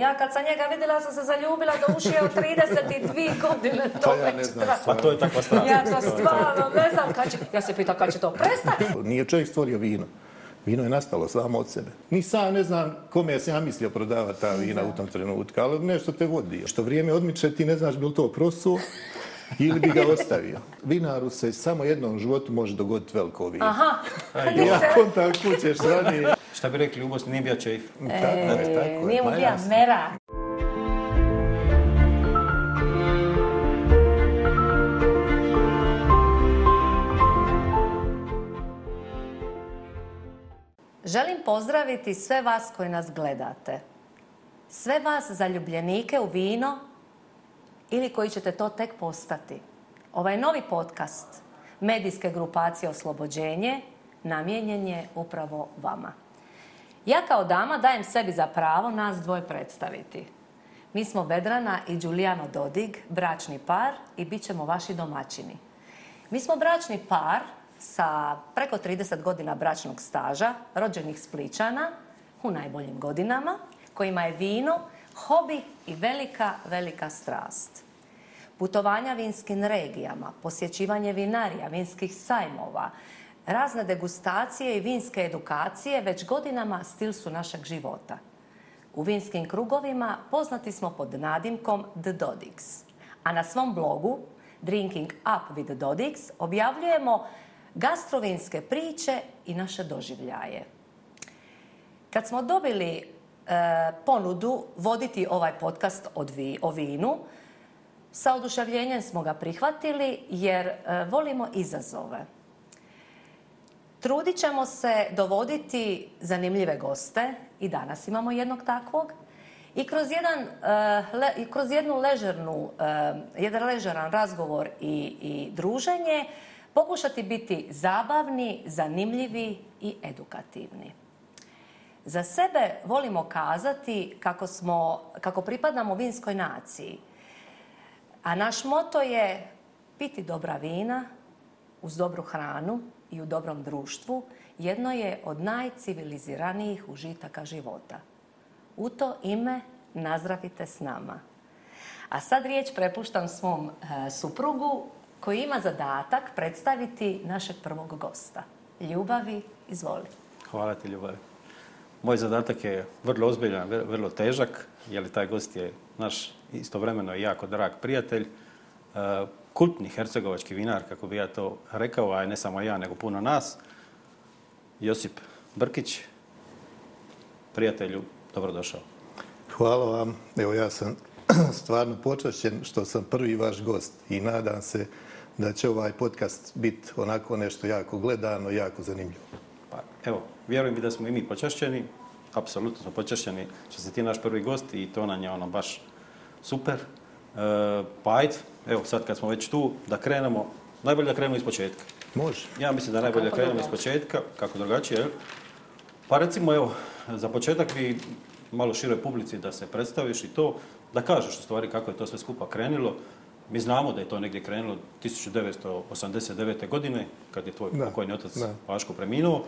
Ja kad sam njega vidjela, sam se zaljubila do uši od 32 godine. To, pa to ja ne znam. Pa to je takva stvar. Ja to stvarno ne znam. Kad će, ja se pitao kad će to prestati. Nije čovjek stvorio vino. Vino je nastalo samo od sebe. Ni sam ne znam kome se ja mislio prodavati ta vina u tom trenutku, ali nešto te vodi. Što vrijeme odmiče, ti ne znaš bil to prosuo ili bi ga ostavio. Vinaru se samo jednom životu može dogoditi veliko vino. Aha. Ajde. I ako tako kućeš ranije. Šta bi rekli, ljubost nije bio čeif. E, e, tako, je, tako nije mu pa bio mera. Želim pozdraviti sve vas koji nas gledate. Sve vas zaljubljenike u vino ili koji ćete to tek postati. Ovaj novi podcast medijske grupacije Oslobođenje namjenjen je upravo vama. Ja kao dama dajem sebi za pravo nas dvoje predstaviti. Mi smo Bedrana i Đulijano Dodig, bračni par i bit ćemo vaši domaćini. Mi smo bračni par sa preko 30 godina bračnog staža, rođenih spličana u najboljim godinama, kojima je vino hobi i velika, velika strast. Putovanja vinskim regijama, posjećivanje vinarija, vinskih sajmova, razne degustacije i vinske edukacije već godinama stil su našeg života. U vinskim krugovima poznati smo pod nadimkom The Dodigs. A na svom blogu Drinking Up with the Dodigs objavljujemo gastrovinske priče i naše doživljaje. Kad smo dobili E, ponudu voditi ovaj podcast od vi, o vinu. Sa oduševljenjem smo ga prihvatili jer e, volimo izazove. Trudit ćemo se dovoditi zanimljive goste i danas imamo jednog takvog. I kroz, jedan, e, le, kroz jednu ležernu, jedan ležeran razgovor i, i druženje pokušati biti zabavni, zanimljivi i edukativni. Za sebe volimo kazati kako, smo, kako pripadamo vinskoj naciji. A naš moto je piti dobra vina uz dobru hranu i u dobrom društvu jedno je od najciviliziranijih užitaka života. U to ime nazdravite s nama. A sad riječ prepuštam svom e, suprugu koji ima zadatak predstaviti našeg prvog gosta. Ljubavi, izvoli. Hvala ti, Ljubavi. Moj zadatak je vrlo ozbiljan, vrlo težak, jer taj gost je naš istovremeno jako drag prijatelj. E, kultni hercegovački vinar, kako bi ja to rekao, a ne samo ja, nego puno nas, Josip Brkić, prijatelju, dobrodošao. Hvala vam. Evo ja sam stvarno počašćen što sam prvi vaš gost i nadam se da će ovaj podcast biti onako nešto jako gledano, jako zanimljivo. Pa, evo, vjerujem bi da smo i mi počašćeni, apsolutno smo počašćeni što si ti naš prvi gost i to nam je ono baš super. E, pa ajde, evo sad kad smo već tu, da krenemo, najbolje da krenemo iz početka. Može. Ja mislim da najbolje da krenemo iz početka, kako drugačije. Pa recimo, evo, za početak bi malo široj publici da se predstaviš i to, da kažeš u stvari kako je to sve skupa krenilo, Mi znamo da je to negdje krenulo 1989. godine, kad je tvoj pokojni otac Paško preminuo,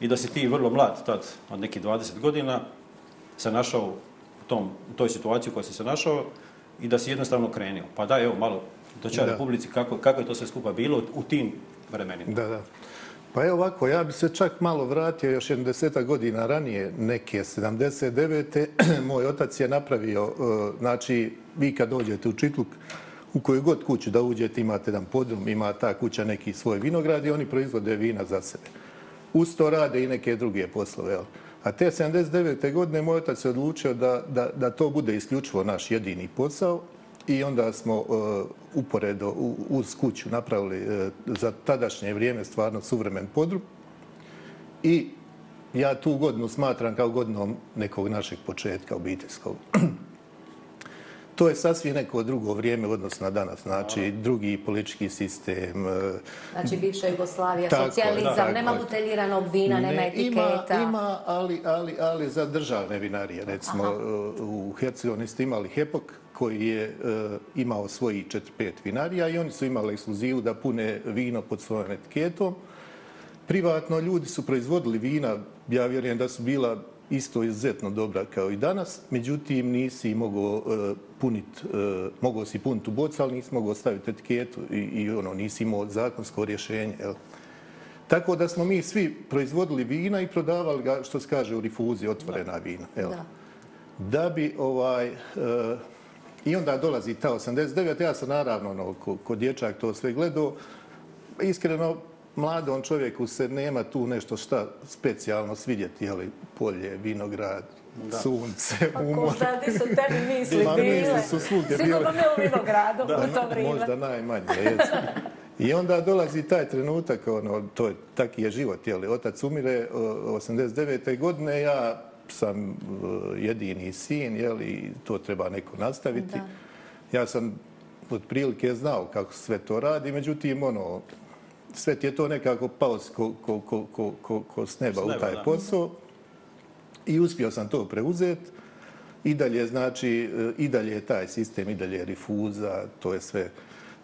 i da si ti vrlo mlad, tad od nekih 20 godina, se našao u, tom, u toj situaciji u kojoj si se našao i da si jednostavno krenio. Pa da, evo, malo doćao Republici, kako, kako je to sve skupa bilo u tim vremenima. Da, da. Pa je ovako, ja bi se čak malo vratio još jedno deseta godina ranije, neke 79. Moj otac je napravio, e, znači, vi kad dođete u Čitluk, u koju god kuću da uđete, imate jedan podrum, ima ta kuća neki svoj vinograd i oni proizvode vina za sebe. Uz to rade i neke druge poslove. A te 79. godine moj otac se odlučio da, da, da to bude isključivo naš jedini posao i onda smo uh, uporedo uz kuću napravili uh, za tadašnje vrijeme stvarno suvremen podrum i ja tu godinu smatram kao godinom nekog našeg početka obiteljskog. To je sasvim neko drugo vrijeme odnos na danas. Znači, drugi politički sistem. E, znači, bivša Jugoslavija, tako, socijalizam, da, nema tako. buteliranog vina, ne, nema etiketa. Ima, ima ali, ali, ali za državne vinarije. Recimo, Aha. E, u Hercegovini ste imali Hepok, koji je e, imao svoji 4-5 vinarija i oni su imali ekskluzivu da pune vino pod svojom etiketom. Privatno, ljudi su proizvodili vina, ja vjerujem da su bila isto izuzetno dobra kao i danas, međutim nisi mogo e, punit, e, mogao si punit u boci, ali nisi mogao staviti etiketu i ono, nisi imao zakonsko rješenje. Tako da smo mi svi proizvodili vina i prodavali ga, što se kaže, u rifuzi otvorena vina. Da bi ovaj... E, I onda dolazi ta 89. Ja sam naravno ono, kod dječak to sve gledao. Iskreno, mladom čovjeku se nema tu nešto šta specijalno svidjeti. Polje, vinograd, da. sunce, umor. Pa ko su tebi misli bile? Sigurno misli su svugdje bile. Sigurno ne u Vinogradu da, u to vrijeme. Možda najmanje, jesu. I onda dolazi taj trenutak, ono, to je, tak je život, jeli. Otac umire 89. godine, ja sam e, jedini sin, jeli, to treba neko nastaviti. Da. Ja sam od prilike znao kako sve to radi, međutim, ono, sve ti je to nekako pao ko, ko, ko, ko, ko, s neba, s neba u taj da. posao. Da. I uspio sam to preuzeti. I dalje, znači, e, i dalje je taj sistem, i dalje je rifuza, to je sve.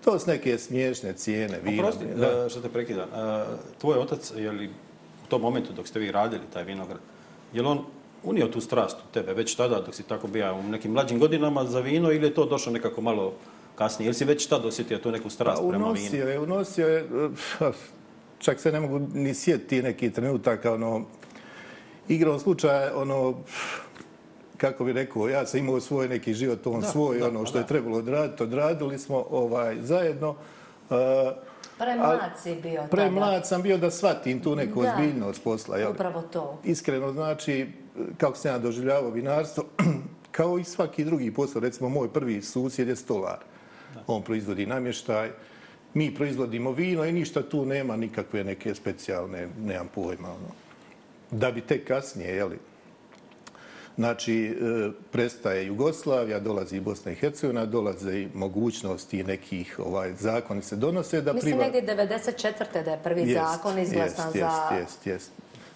To su neke smiješne cijene. Vina. Oprosti, da. E, što te prekida. E, tvoj otac, je li u tom momentu dok ste vi radili taj vinograd, je li on unio tu strast u tebe već tada dok si tako bija u nekim mlađim godinama za vino ili je to došlo nekako malo kasnije? Ili si već tada osjetio tu neku strast pa, prema vinu? Unosio je, unosio je. Čak se ne mogu ni sjetiti neki trenutak, ono, igrao slučaje, ono, kako bi rekao, ja sam imao svoj neki život, on da, svoj, da, ono što je da. trebalo odraditi, odradili smo ovaj, zajedno. Uh, Premlad si bio. Premlad sam bio da shvatim tu neku ozbiljnost posla. Jel? Upravo to. Iskreno, znači, kako sam ja doživljavao vinarstvo, kao i svaki drugi posao, recimo moj prvi susjed je stolar. Da. On proizvodi namještaj, mi proizvodimo vino i ništa tu nema, nikakve neke specijalne, nemam pojma. Ono da bi tek kasnije, jeli, znači, e, prestaje Jugoslavija, dolazi i Bosna i Hercegovina, dolaze i mogućnosti nekih ovaj, zakoni se donose. Da Mislim, priva... negdje 94. da je prvi jest, zakon izglasan jest, jest, za... Jest, jest.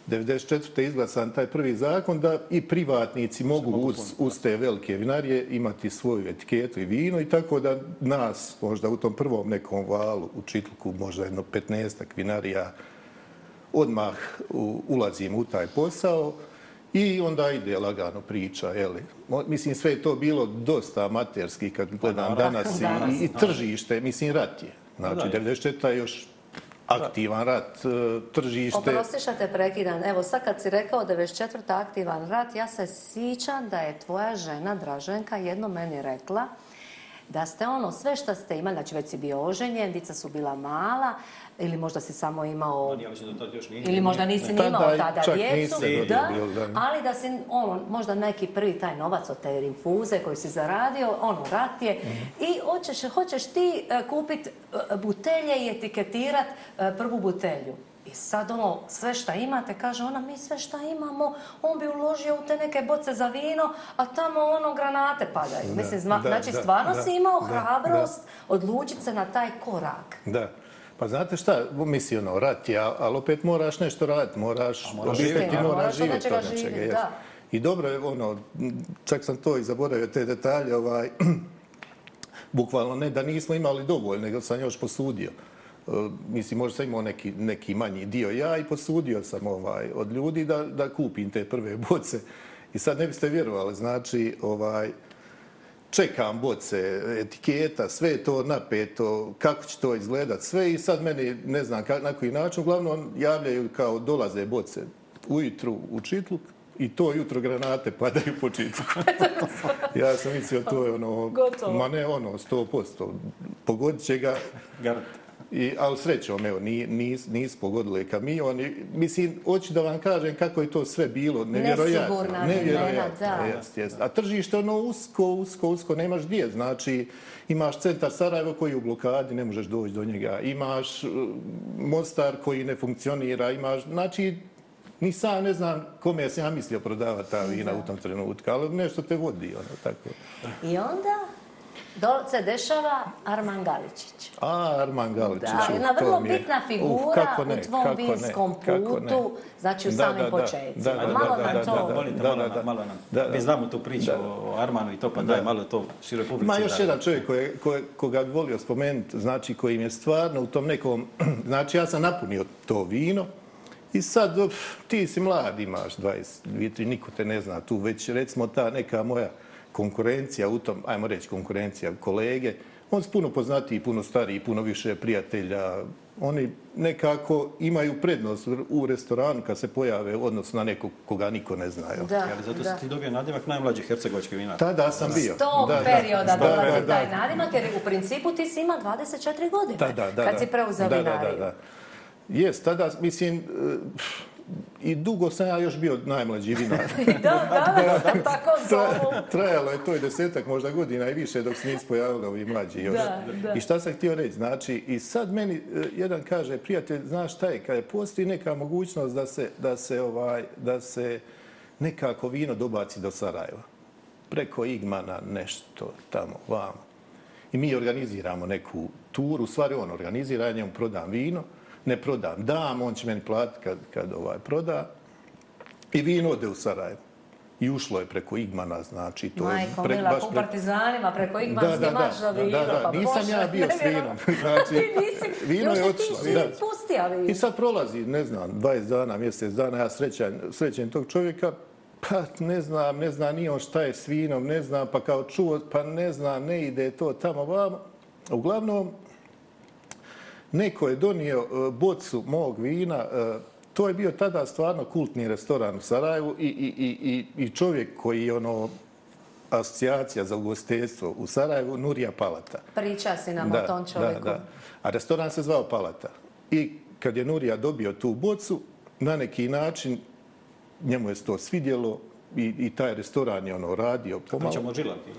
1994. izglasan taj prvi zakon da i privatnici mogu uz, uz te velike vinarije imati svoju etiketu i vino i tako da nas možda u tom prvom nekom valu u čitluku možda jedno 15 vinarija uh, odmah ulazim u taj posao i onda ide lagano priča. Jeli. Mislim, sve je to bilo dosta amaterski kad pa gledam danas i, i tržište. Mislim, rat je. Znači, 94. još aktivan rat, e, tržište... Oprostiša te prekidan. Evo, sad kad si rekao 94. aktivan rat, ja se sićam da je tvoja žena Draženka jedno meni rekla da ste ono sve što ste imali, znači već si bio oženjen, dica su bila mala, ili možda si samo imao... Ja mislim da tad još nije. Ili možda nisi ne. imao tada, tada djecu, da, ali da si ono, možda neki prvi taj novac od te rinfuze koji si zaradio, ono, rat je, mm. i hoćeš, hoćeš ti e, kupit e, butelje i etiketirat e, prvu butelju. I sad ono, sve šta imate, kaže ona, mi sve šta imamo, on bi uložio u te neke boce za vino, a tamo ono granate padaju. Da, Mislim, zma, da, znači, da, stvarno da, si imao da, hrabrost da. odlučiti se na taj korak. Da. Pa znate šta, misli ono, rat je, ali opet moraš nešto raditi, moraš, moraš živjeti, moraš živjeti od nečega. Živjet, da. I dobro je ono, čak sam to i zaboravio, te detalje, ovaj, bukvalno ne da nismo imali dovolj, nego sam još posudio. Mm. Eh, mislim, možda sam imao neki, neki manji dio ja i posudio sam ovaj, od ljudi da, da kupim te prve boce. I sad ne biste vjerovali, znači, ovaj, čekam boce, etiketa, sve to napeto, kako će to izgledat, sve i sad meni ne znam kak, na koji način, uglavnom javljaju kao dolaze boce ujutru u čitluk i to jutro granate padaju po čitluk. ja sam mislio to je ono, Gotovo. ma ne ono, sto posto, pogodit će ga. Garant. I, ali srećom, evo, nis, nis, nis pogodile kamion. I, mislim, hoću da vam kažem kako je to sve bilo. Nevjerojatno. Nesigurna ne, jest, jest. A tržište ono usko, usko, usko. Nemaš gdje. Znači, imaš centar Sarajevo koji je u blokadi, ne možeš doći do njega. Imaš e, Mostar koji ne funkcionira. Imaš, znači, Ni sam ne znam kome ja sam ja mislio prodavati ta vina u tom trenutku, ali nešto te vodi. Ono, tako. I onda se dešava Arman Galičić. A, Arman Galičić. Da, jedna vrlo je. bitna figura Uf, kako ne, u tvom kako vinskom ne, kako putu, ne. znači u da, samim početcima. Da, da, da, da, da, da, da, da, da, da, malo nam, da, da, Mi znamo tu priču da. o Armanu i to, pa daj da. malo to široj publici. Ma još da, jedan čovjek koje, koje, koga bi volio spomenuti, znači koji je stvarno u tom nekom... Znači ja sam napunio to vino, I sad, pf, ti si mlad, imaš 20, 23, niko te ne zna tu, već recimo ta neka moja uh, konkurencija u tom, ajmo reći konkurencija kolege, on je puno poznatiji, puno stariji, puno više prijatelja. Oni nekako imaju prednost u restoranu kad se pojave odnos na nekog koga niko ne zna. Da, Ali zato da. si ti dobio nadimak najmlađe hercegovačke vinara. Tada sam bio. Sto da, perioda da, dolazi da, da, taj nadimak jer u principu ti si ima 24 godine da, da, da, kad da, si preuzao vinariju. Da, da, da. Jes, tada, mislim, uh, I dugo sam ja još bio najmlađi vinar. da, da, da, da, da, da, tako tra, Trajalo je to i desetak možda godina i više dok se nije spojavila ovi mlađi. Još. Da, da. I šta sam htio reći? Znači, i sad meni e, jedan kaže, prijatelj, znaš šta je, kada postoji neka mogućnost da se, da se, ovaj, da se nekako vino dobaci do Sarajeva. Preko Igmana nešto tamo, vamo. I mi organiziramo neku turu, u stvari on organizira, ja njemu prodam vino ne prodam. Dam, on će meni platiti kad, kad ovaj proda. I vino ode u Sarajevo. I ušlo je preko Igmana, znači to Majko, je... Majko, pre, mila, pre... partizanima, preko Igmana, da, da, da, da, da, pa nisam ja bio s vinom. znači, vino je otišlo. Još ti si pusti, ali... I sad prolazi, ne znam, 20 dana, mjesec dana, ja srećan, srećan tog čovjeka, pa ne znam, ne znam, nije on šta je s vinom, ne znam, pa kao čuo, pa ne znam, ne ide to tamo, vamo. Uglavnom, neko je donio e, bocu mog vina, e, to je bio tada stvarno kultni restoran u Sarajevu i čovjek koji je ono asocijacija za ugostestvo u Sarajevu, Nurija Palata. Priča si nam o tom čovjeku. A restoran se zvao Palata. I kad je Nurija dobio tu bocu, na neki način njemu je to svidjelo i taj restoran je ono radio pomalo. Pričamo o žilanti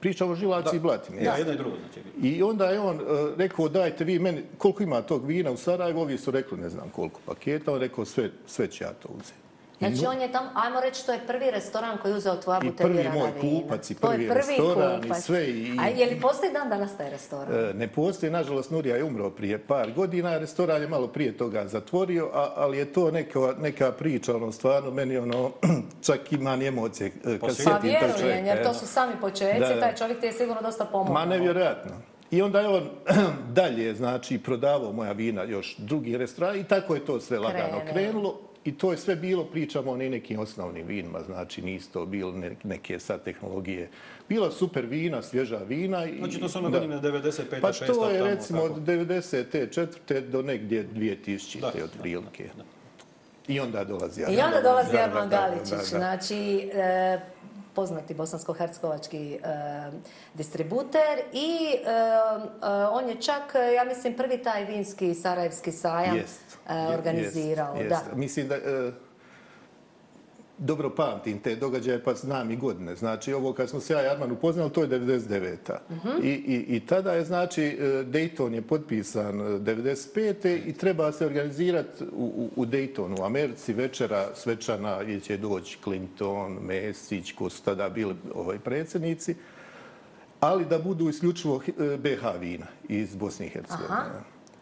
pričamo žilaci i blatine. Da, jedno i drugo znači vino. I onda je on e, rekao, dajte vi meni, koliko ima tog vina u Sarajevo, ovi su rekli, ne znam koliko paketa, on rekao, sve će ja to uzeti. Znači, on je tam, ajmo reći, to je prvi restoran koji je uzeo tvoja buterija na vinu. I prvi moj kupac, i prvi, prvi restoran, kupac. i sve. I... A je li postoji dan danas taj restoran? E, ne postoji, nažalost, Nurija je umro prije par godina, restoran je malo prije toga zatvorio, a, ali je to neka, neka priča, ono, stvarno, meni ono, čak ima ni emocije. E, kad pa vjerujem, to čovjeka, jer to su sami početci, da, da. taj čovjek ti je sigurno dosta pomogao. Ma nevjerojatno. I onda je on dalje, znači, prodavao moja vina još drugi restoran i tako je to sve lagano krenulo. krenulo. I to je sve bilo, pričamo o ne nekim osnovnim vinima, znači nisu to bilo neke sa tehnologije. Bila super vina, svježa vina. I, znači to su ono da, godine 95. Pa to je tamo, recimo od 90. četvrte do negdje 2000. Da, od prilike. Da, da, da. I onda dolazi Arman Galičić. I onda dolazi Arman Galičić. Znači, e, poznati bosansko-hercegovački e, distributer i e, e, on je čak, ja mislim, prvi taj vinski sarajevski sajam jest, e, organizirao. Jest, jest. Da. Mislim da... E, dobro pamtim te događaje, pa znam i godine. Znači, ovo kad smo se ja i Arman upoznali, to je 99-a. Mhm. I tada je, znači, e, Dayton je potpisan 95-te e, i treba se organizirati u Daytonu. U Americi večera svečana gdje će doći Clinton, Mesić, ko su tada bili ovaj, predsjednici, ali da budu isključivo e, BH vina iz Bosne i Hercegovine. Aha.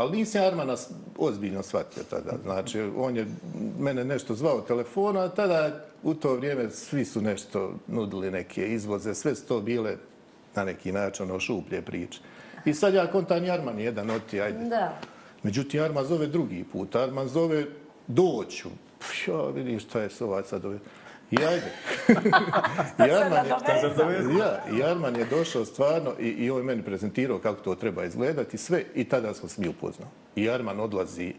Ali nisi Armana ozbiljno shvatio tada. Znači, on je mene nešto zvao telefona, a tada u to vrijeme svi su nešto nudili neke izvoze, sve su to bile na neki način ono šuplje priče. I sad ja kontan Arman jedan oti, ajde. Da. Međutim, Arman zove drugi put. Arman zove doću. Pš, vidiš šta je s ova sad ovaj. I ajde. Jarman, je, ja, Jarman je došao stvarno i, i on je meni prezentirao kako to treba izgledati sve i tada smo s njim upoznao. I Jarman odlazi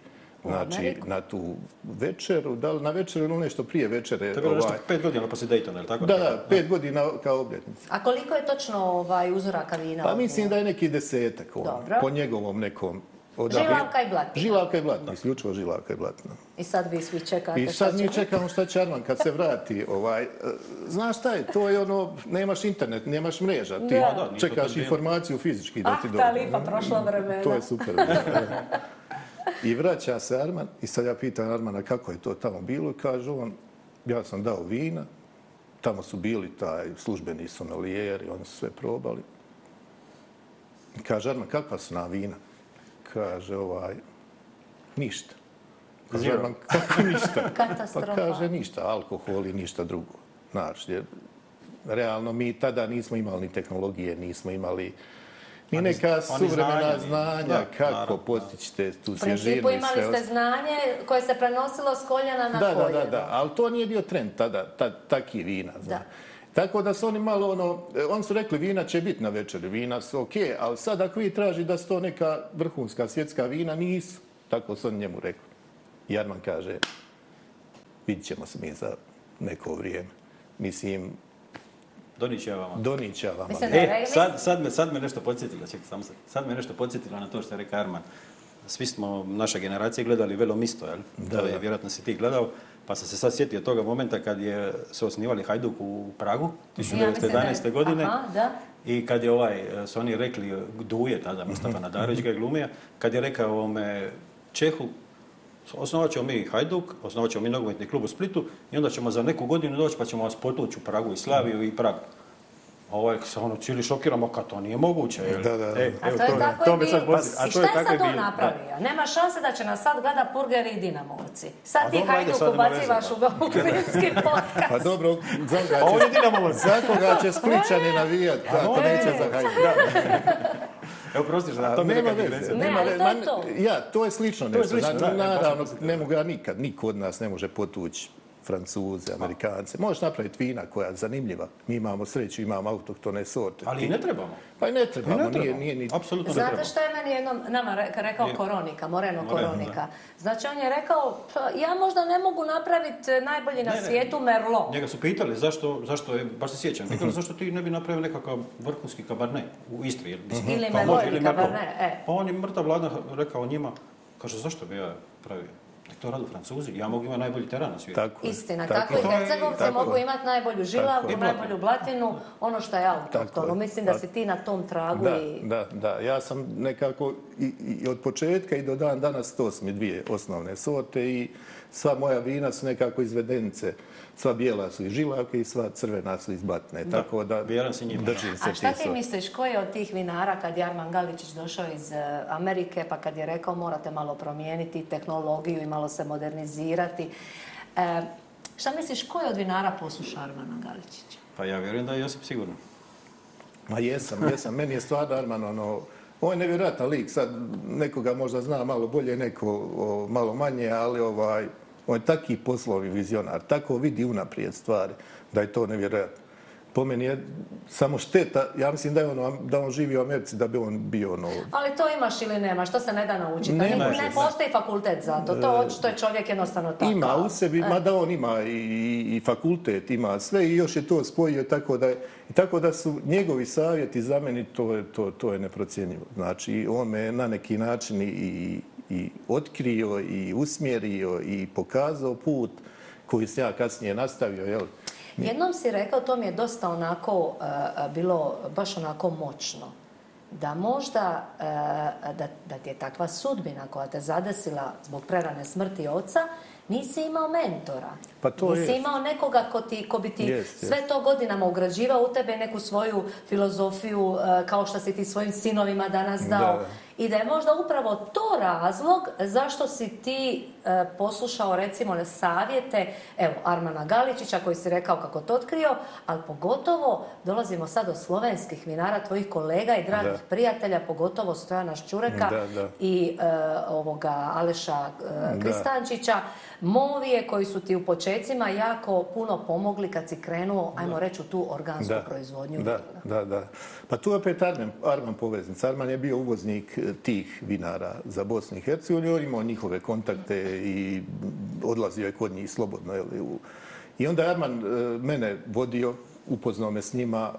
Znači, na tu večeru, da li na večeru ili nešto prije večere. To je bilo ovaj... nešto pet godina poslije Daytona, ili tako? Da, da, pet no. godina kao obljetnica. A koliko je točno ovaj uzoraka vina? Pa mislim da je neki desetak, on, ovaj, Dobro. po njegovom nekom Žilavka i blatina. Žilavka i blatina. Isključivo žilavka i blatina. I sad vi svi čekate. I sad mi čekamo šta će Arman kad se vrati. Ovaj, e, znaš šta je, to je ono, nemaš internet, nemaš mreža. Ti da. čekaš informaciju fizički da ti dobro. Ah, ta lipa, prošla vremena. To je super. I vraća se Arman i sad ja pitan Armana kako je to tamo bilo. Kaže on, ja sam dao vina, tamo su bili taj službeni sommelijeri, oni su sve probali. I kaže Arman, kakva su na vina? kaže ovaj, ništa. Kaže, kako ništa? Katastrofa. Pa kaže ništa, alkohol i ništa drugo. Znaš, jer, realno mi tada nismo imali ni tehnologije, nismo imali ni neka oni, suvremena oni znanja, znanja da, kako postići te tu sježinu. U principu imali ste znanje koje se prenosilo s koljena na da, koljeno. Da, da, da, ali to nije bio trend tada, ta, takih vina. Znaš. Da. Tako da su oni malo ono, e, oni su rekli vina će biti na večer, vina su ok, ali sad ako vi traži da su to neka vrhunska svjetska vina, nisu. Tako su oni njemu rekli. Jarman kaže, vidit ćemo se mi za neko vrijeme. Mislim, Doniće vam. Doniće vam. E, sad, e, sad, me, sad me nešto podsjetilo, čekaj, samo sad. Sad me nešto podsjetilo na to što je rekao Arman. Svi smo, naša generacija, gledali velo misto, jel? Da, da. Vjerojatno si ti gledao. Uh, Pa sam se sad sjetio toga momenta kad je se osnivali Hajduk u Pragu, 1911. Mhm. godine. I kad je ovaj, su oni rekli, duje tada Mustafa Nadarović, ga je glumija, kad je rekao ovome Čehu, osnovat ćemo mi Hajduk, osnovat ćemo mi nogometni klub u Splitu i onda ćemo za neku godinu doći pa ćemo vas potući u Pragu i Slaviju i Pragu ovaj se ono cijeli šokira, ka to nije moguće. Je. Da, da, da. E, a evo, to je tako to je bilo. Pa, a to je šta je sad on napravio? Da. Nema šanse da će nas sad gleda Purger i Dinamovci. Sad a ti hajdu kubacivaš u Beogradski podcast. Pa dobro, za koga će... Ovo je Dinamovac. Za koga će spličani navijat, da, to neće za hajdu. Evo, prostiš, da, to nema veze. Ne, ali to je to. Ja, to je slično. To je slično. Znači, naravno, ne mogu ja nikad, niko od nas ne može potući Francuze, pa. Amerikance. Možeš napraviti vina koja je zanimljiva. Mi imamo sreću, imamo autohtone sorte. Ali i ne trebamo. Pa i ne trebamo. Ne trebamo. Nije, nije, Apsolutno Znate ne trebamo. Znate što je meni jednom nama rekao nije. Koronika, Moreno, Moreno Koronika? Da. Znači on je rekao, pa, ja možda ne mogu napraviti e, najbolji na ne, svijetu ne. Merlot. Njega su pitali zašto, zašto je, baš se sjećam, uh -huh. pitali zašto ti ne bi napravio nekakav vrhunski kabarne u Istri. Uh -huh. Pa ili Merlot, ili Merlot. Kabarne, e. Pa on je mrtav vlada rekao njima, kaže zašto bi ja pravio? to radu Francuzi. Ja mogu imati najbolji teran na svijetu. Tako Istina, tako, tako i Hercegovci mogu imati najbolju žilavu, tako. najbolju blatinu, ono što je autoktono. Mislim da si ti na tom tragu da, i... Da, da. Ja sam nekako i, i od početka i do dan danas to su mi dvije osnovne sorte i sva moja vina su nekako izvedenice. Uh, sva bijela su iz žilavke i sva crvena su iz batne. Tako da držim se ti sva. A šta ti misliš, ko je od tih vinara kad je Arman Galičić došao iz e, Amerike pa kad je rekao morate malo promijeniti tehnologiju i malo se modernizirati? E, šta misliš, ko je od vinara posluša Armana Galičića? Pa ja vjerujem da je Josip sigurno. Ma jesam, jesam. Meni je stvarno Arman ono... Ovo je nevjerojatan lik, sad nekoga možda zna malo bolje, neko malo manje, ali ovaj, On je taki poslovni vizionar, tako vidi unaprijed stvari, da je to nevjerojatno. Po meni je samo šteta, ja mislim da, je ono, da on živi u Americi, da bi on bio ono... Ali to imaš ili nema, što se ne da naučiti? Ne, ne, ne postoji fakultet za to, to što e, je čovjek jednostavno tako. Ima u sebi, e. mada on ima i, i, fakultet, ima sve i još je to spojio, tako da, je, tako da su njegovi savjeti za meni, to, to, to je neprocijenjivo. Znači, on me na neki način i, i i otkrio i usmjerio i pokazao put koji sam ja kasnije nastavio. Jel? Jednom si rekao, to mi je dosta onako uh, bilo baš onako moćno, da možda uh, da, da ti je takva sudbina koja te zadesila zbog prerane smrti oca, nisi imao mentora. Pa to nisi jest. imao nekoga ko, ti, ko bi ti jest, sve jest. to godinama ugrađivao u tebe neku svoju filozofiju uh, kao što si ti svojim sinovima danas dao. Da i da je možda upravo to razlog zašto si ti e, poslušao recimo na savjete evo Armana Galičića koji si rekao kako to otkrio, ali pogotovo dolazimo sad do slovenskih minara, tvojih kolega i dragih da. prijatelja, pogotovo Stojana Ščureka da, da. i e, ovoga Aleša e, Kristančića, movije koji su ti u počecima jako puno pomogli kad si krenuo, ajmo da. reći, u tu organsku da. proizvodnju. Da, da, da. Pa tu opet Arman, Arman poveznic. Arman je bio uvoznik e, tih vinara za Bosnu i Hercegovini. On imao njihove kontakte i odlazio je kod njih slobodno. I onda Arman e, mene vodio, upoznao me s njima, e,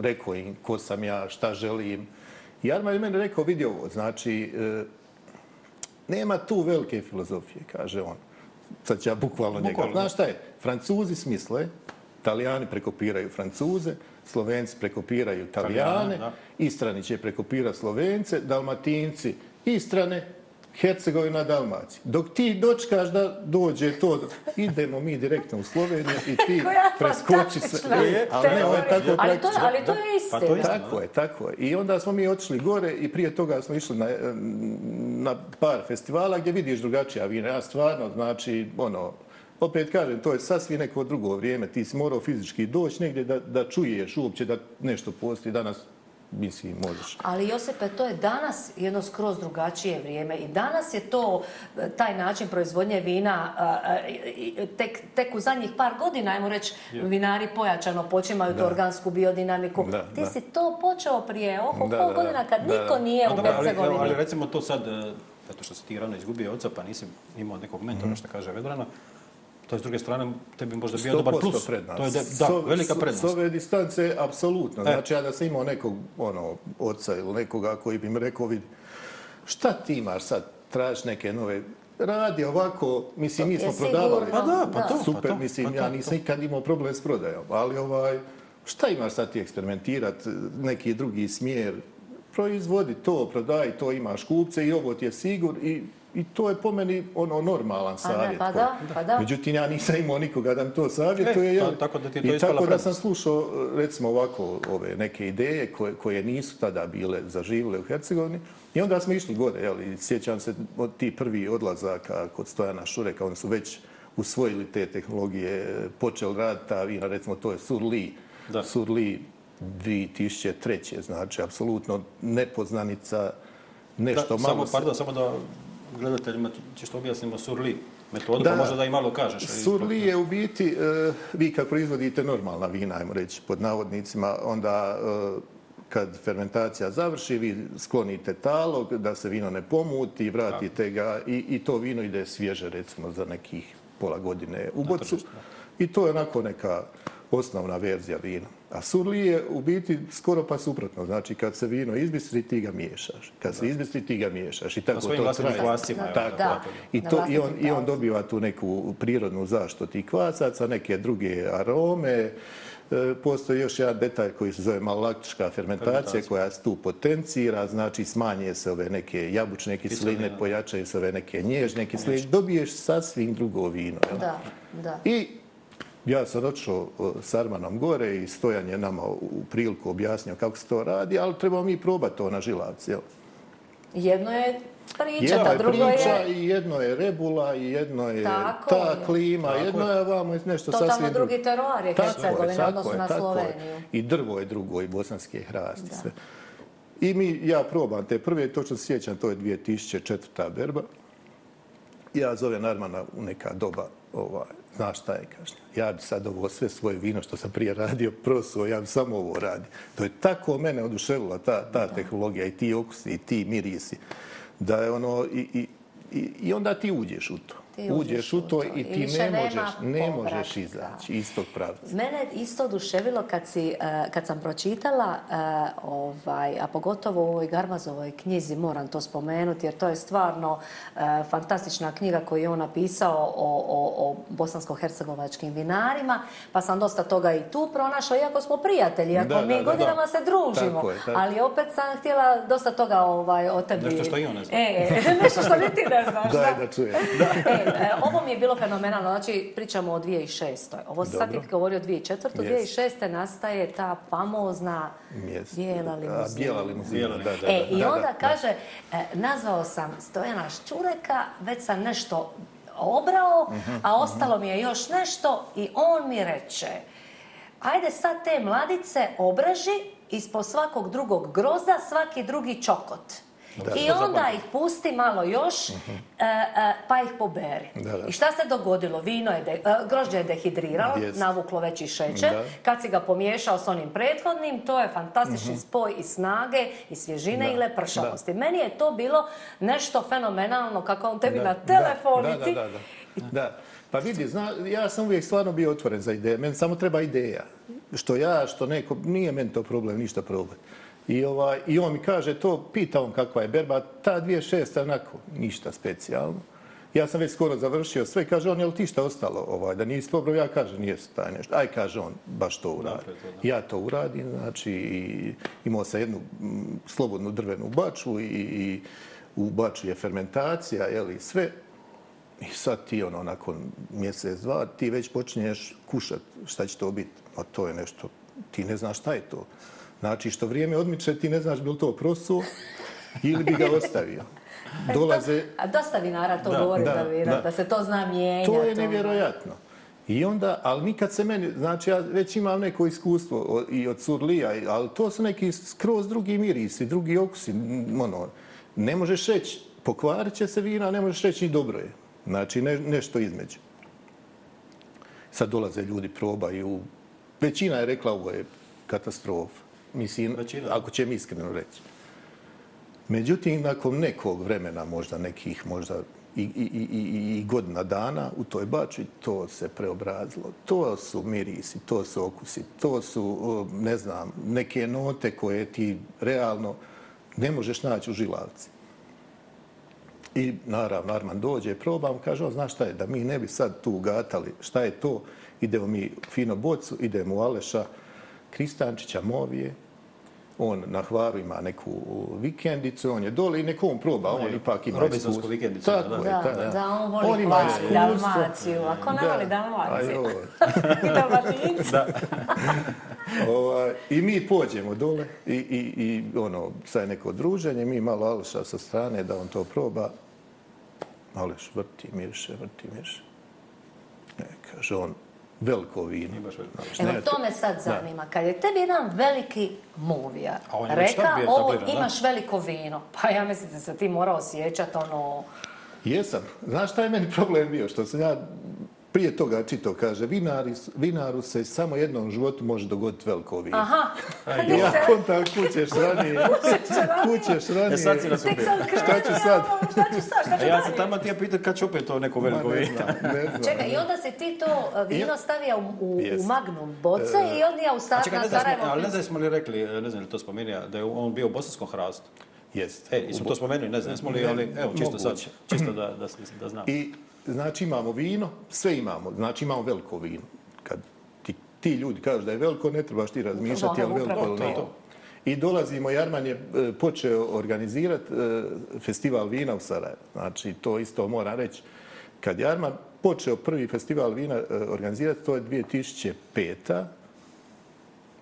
rekao im ko sam ja, šta želim. I Arman je mene rekao, vidi ovo, znači, e, nema tu velike filozofije, kaže on. Sad ću ja bukvalno njega. Znaš šta je? Francuzi smisle, italijani prekopiraju francuze, Slovenci prekopiraju Italijane, Istrani će prekopirati Slovence, Dalmatinci Istrane, Hercegovina Dalmaci. Dok ti dočkaš da dođe to, idemo mi direktno u Sloveniju i ti preskoči se. Ali, e, ali, ne, ovaj tako ali, to, ali to je isto. Pa to je tako je, tako je. I onda smo mi otišli gore i prije toga smo išli na, na par festivala gdje vidiš drugačija vina. Ja stvarno, znači, ono, opet kažem, to je sasvije neko drugo vrijeme. Ti si morao fizički doći negdje da, da čuješ uopće da nešto postoji danas. Mislim, možeš. Ali Josipe, to je danas jedno skroz drugačije vrijeme i danas je to e, taj način proizvodnje vina e, e, tek, tek u zadnjih par godina, ajmo reći, je. vinari pojačano počimaju da. tu organsku biodinamiku. Da, Ti da. si to počeo prije oko da, pol da, godina kad da, niko da. nije A, u Bercegovini. Ali, ali recimo to sad, zato što si ti rano izgubio oca pa nisi imao nekog mentora mm. što kaže Vedrana, To je s druge strane, tebi možda bio dobar plus. Prednost. To je de, da, so, velika prednost. S so, ove so distance, apsolutno. E. Znači, ja da sam imao nekog ono, oca ili nekoga koji bi mi rekao, vidi, šta ti imaš sad? Tražiš neke nove radi ovako, mislim, mi smo prodavali. Pa da, pa da. Pa to. Super, pa to, mislim, pa to, ja nisam to. ikad imao problem s prodajom, ali ovaj, šta imaš sad ti eksperimentirat, neki drugi smjer, proizvodi to, prodaj to, imaš kupce i ovo ti je sigur i I to je po meni ono normalan savjet. Pa da, pa da. Međutim, ja nisam imao nikoga da mi to savjetuje. E, pa tako da ti to I tako da sam slušao, recimo ovako, ove neke ideje koje, koje nisu tada bile zaživile u Hercegovini. I onda smo išli gore. Jel, sjećam se od ti prvi odlazaka kod Stojana Šureka. Oni su već usvojili te tehnologije, počeli rad ta vina, recimo to je Surli. Da. Surli 2003. Znači, apsolutno nepoznanica, nešto da, malo... Samo, pardon, se... samo da gledateljima ćeš to objasnimo, Surli metodu, pa da, pa možda da i malo kažeš. Surli je u biti, uh, vi kako proizvodite normalna vina, ajmo reći, pod navodnicima, onda uh, kad fermentacija završi, vi sklonite talog da se vino ne pomuti, vratite ga i, i to vino ide svježe, recimo, za nekih pola godine u bocu. I to je onako neka uh, osnovna verzija vina. A surli je u biti skoro pa suprotno. Znači, kad se vino izmisli, ti ga miješaš. Kad se izmisli, ti ga miješaš. I tako to traje. Kvasima, tako. Da. I, to, i, on, I on dobiva tu neku prirodnu zaštu tih kvasaca, neke druge arome. E, postoji još jedan detalj koji se zove malolaktička fermentacija, fermentacija koja se tu potencira, znači smanje se ove neke jabučne kisline, pojačaju se ove neke nježne kisline. Dobiješ sasvim drugo vino. Da, da. I Ja sam odšao e, s Armanom gore i Stojan je nama u priliku objasnio kako se to radi, ali trebamo mi probati to na žilac. Jel? Jedno je priča, jedno je drugo priča je... i jedno je rebula, i jedno je tako, ta klima, tako jedno je ovamo nešto Totalno sasvim drugo. drugi teror je Hercegovina, odnosno na Sloveniju. Tako je. I drvo je drugo, i bosanske hrasti, sve. I mi, ja probam te prve, to što se sjećam, to je 2004. berba. Ja zovem Armana u neka doba ovaj, znaš šta je, kaže. Ja bi sad ovo sve svoje vino što sam prije radio prosuo, ja bi samo ovo radio. To je tako mene oduševila ta, ta tehnologija i ti okusi i ti mirisi. Da je ono, i, i, i, i onda ti uđeš u to ti uđeš, uđeš u to i ti ne možeš, ne možeš izaći iz tog pravca. Mene je isto oduševilo kad, si, uh, kad sam pročitala, uh, ovaj, a pogotovo u ovoj Garmazovoj knjizi, moram to spomenuti, jer to je stvarno uh, fantastična knjiga koju je on napisao o, o, o bosansko-hercegovačkim vinarima, pa sam dosta toga i tu pronašla, iako smo prijatelji, iako da, mi da, godinama da, da. se družimo. Tako je, tako. Ali opet sam htjela dosta toga ovaj, o tebi. Nešto što i ona zna. E, e nešto što ti ne znaš. Daj da čujem. Da. E, E, ovo mi je bilo fenomenalno. Znači, pričamo o 2006. Ovo sad ti govori o 2004. Yes. 2006. nastaje ta famozna yes. bijela limuzina. A, bijela limuzina, bijela, da, e, da, da. E, I onda da, da, kaže, da. E, nazvao sam Stojana Ščureka, već sam nešto obrao, a mhm, ostalo mi je još nešto i on mi reče, ajde sad te mladice obraži ispod svakog drugog groza svaki drugi čokot. I onda ih pusti malo još, mhm. e, e, pa ih poberi. I šta se dogodilo? Vino je, e, grožđe je dehidriralo, navuklo već i šećer. Kad si ga pomiješao s onim prethodnim, to je fantastični mhm. spoj i snage, i svježine, i lepršavosti. Meni je to bilo nešto fenomenalno, kako on tebi na telefoniti. Da, da, da. Pa vidi, ja sam uvijek stvarno bio otvoren za ideje. Meni samo treba ideja. Što ja, što neko, nije meni to problem, ništa problem. I, ovaj, I on mi kaže to, pita on kakva je berba, ta dvije šesta, onako, ništa specijalno. Ja sam već skoro završio sve i kaže on, jel ti šta ostalo? Ovaj, da nisi dobro, ja kažem, nije su taj nešto. Aj, kaže on, baš to uradi. Ja to uradim, znači, i imao sam jednu mm, slobodnu drvenu baču i, i u baču je fermentacija, jel, i sve. I sad ti, ono, nakon mjesec, dva, ti već počinješ kušat šta će to biti. Ma to je nešto, ti ne znaš šta je to. Znači, što vrijeme odmiče, ti ne znaš bi li to prosuo ili bi ga ostavio. E, dolaze... A dosta vinara to da, govori da, da, da, se to zna mijenja. To je to... Ono. nevjerojatno. I onda, ali nikad se meni, znači ja već imam neko iskustvo i od surlija, ali to su neki skroz drugi mirisi, drugi okusi. Ono, ne možeš reći, pokvarit će se vina, ne možeš reći i dobro je. Znači ne, nešto između. Sad dolaze ljudi, probaju. Većina je rekla ovo je katastrofa mislim, Većina. ako ćemo iskreno reći. Međutim, nakon nekog vremena, možda nekih, možda i, i, i, i godina dana u toj bači, to se preobrazilo. To su mirisi, to su okusi, to su, ne znam, neke note koje ti realno ne možeš naći u žilavci. I naravno, Arman dođe, probam, kaže, o, znaš šta je, da mi ne bi sad tu gatali, šta je to, idemo mi fino bocu, idemo u Aleša, Kristančića, Movije, on na Hvaru ima neku vikendicu, on je dole i neko on proba, on, on je, ipak ima iskustvo. Robinsonsku vikendicu. Tako da, je, da, da. da, on voli on ima plaću, Dalmaciju, ako ne voli Dalmaciju. I Dalmatinicu. da. Ova, I mi pođemo dole i, i, i ono, sad je neko druženje, mi malo Aleša sa strane da on to proba. Aleš vrti, miriše, vrti, miriše. E, kaže on, veliko vino. Znači, Evo, to me sad zanima. Kad je tebi jedan veliki movija reka, ovo imaš veliko vino, pa ja mislim da se ti morao osjećati ono... Jesam. Znaš šta je meni problem bio? Što sam ja Prije toga Čito kaže, vinari, vinaru se samo jednom životu može dogoditi veliko vino. Aha. Ja on tako kućeš ranije. kućeš ranije. E sad si nas ubio. Šta ću sad? Šta ću sad? Šta ću ja sam tamo ti ja pitan kad ću opet to neko veliko vino. Ne znam. Ne znam. Čekaj, i onda se ti to e, vino stavija u, u, yes. u magnum boce e, i on je u sad na Sarajevo. Ali ne znam smo li rekli, e, ne znam li to spominja, da je on bio u bosanskom hrastu. Jeste. E, smo to spomenuli, ne znam, smo li, ali evo, čisto sad, čisto da, da, da znam. I znači imamo vino, sve imamo, znači imamo veliko vino. Kad ti, ti ljudi kažu da je veliko, ne trebaš ti razmišljati, je veliko ili nije. I dolazimo, Jarman je e, počeo organizirati e, festival vina u Sarajevo. Znači, to isto mora reći. Kad Jarman počeo prvi festival vina e, organizirati, to je 2005.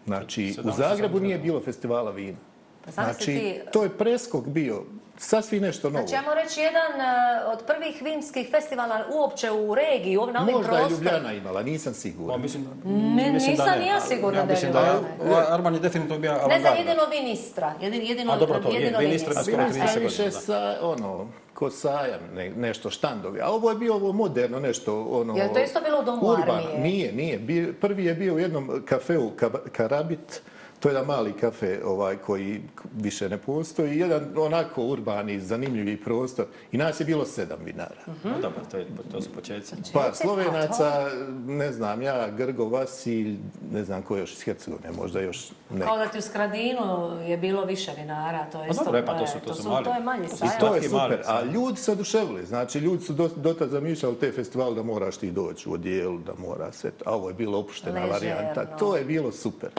Znači, u Zagrebu nije bilo festivala vina. Pa znači, ti... to je preskok bio. Sasvi nešto pa novo. Znači, ja moram reći, jedan e, od prvih vimskih festivala uopće u regiji, ovdje na ovim prostorima. Možda je Ljubljana imala, nisam sigurna. Pa, mislim, ne, mislim nisam ja sigurna da je Ljubljana. Ja, Arman je definitivno bio avantgarda. Ne znam, jedino Vinistra. Jedin, jedino, a dobro, to je. Vinistra je skoro 30 godina. Vinistra je više sa, ono, ko sajam, ne, nešto štandovi. A ovo je bio ovo moderno nešto, ono... Je to isto bilo u domu urban. armije? Nije, nije. Prvi je bio u jednom kafeu Karabit. Kar To je jedan mali kafe ovaj koji više ne postoji. Jedan onako urbani, zanimljivi prostor. I nas je bilo sedam vinara. Mm -hmm. No dobro, to, je, to su početci. Znači, pa Slovenaca, ne znam ja, Grgo, Vasilj, ne znam ko još iz Hercegovine, možda još ne. Kao da ti u Skradinu je bilo više vinara. To je, pa dobro, to, e, pa, to, su, to, to, su, to, su mali. to je manji sajel. I to je super. A ljudi se oduševili. Znači, ljudi su dotad do zamišljali te festivali da moraš ti doći u odijelu, da mora sve. A ovo je bilo opuštena Ležerno. varijanta. To je bilo super.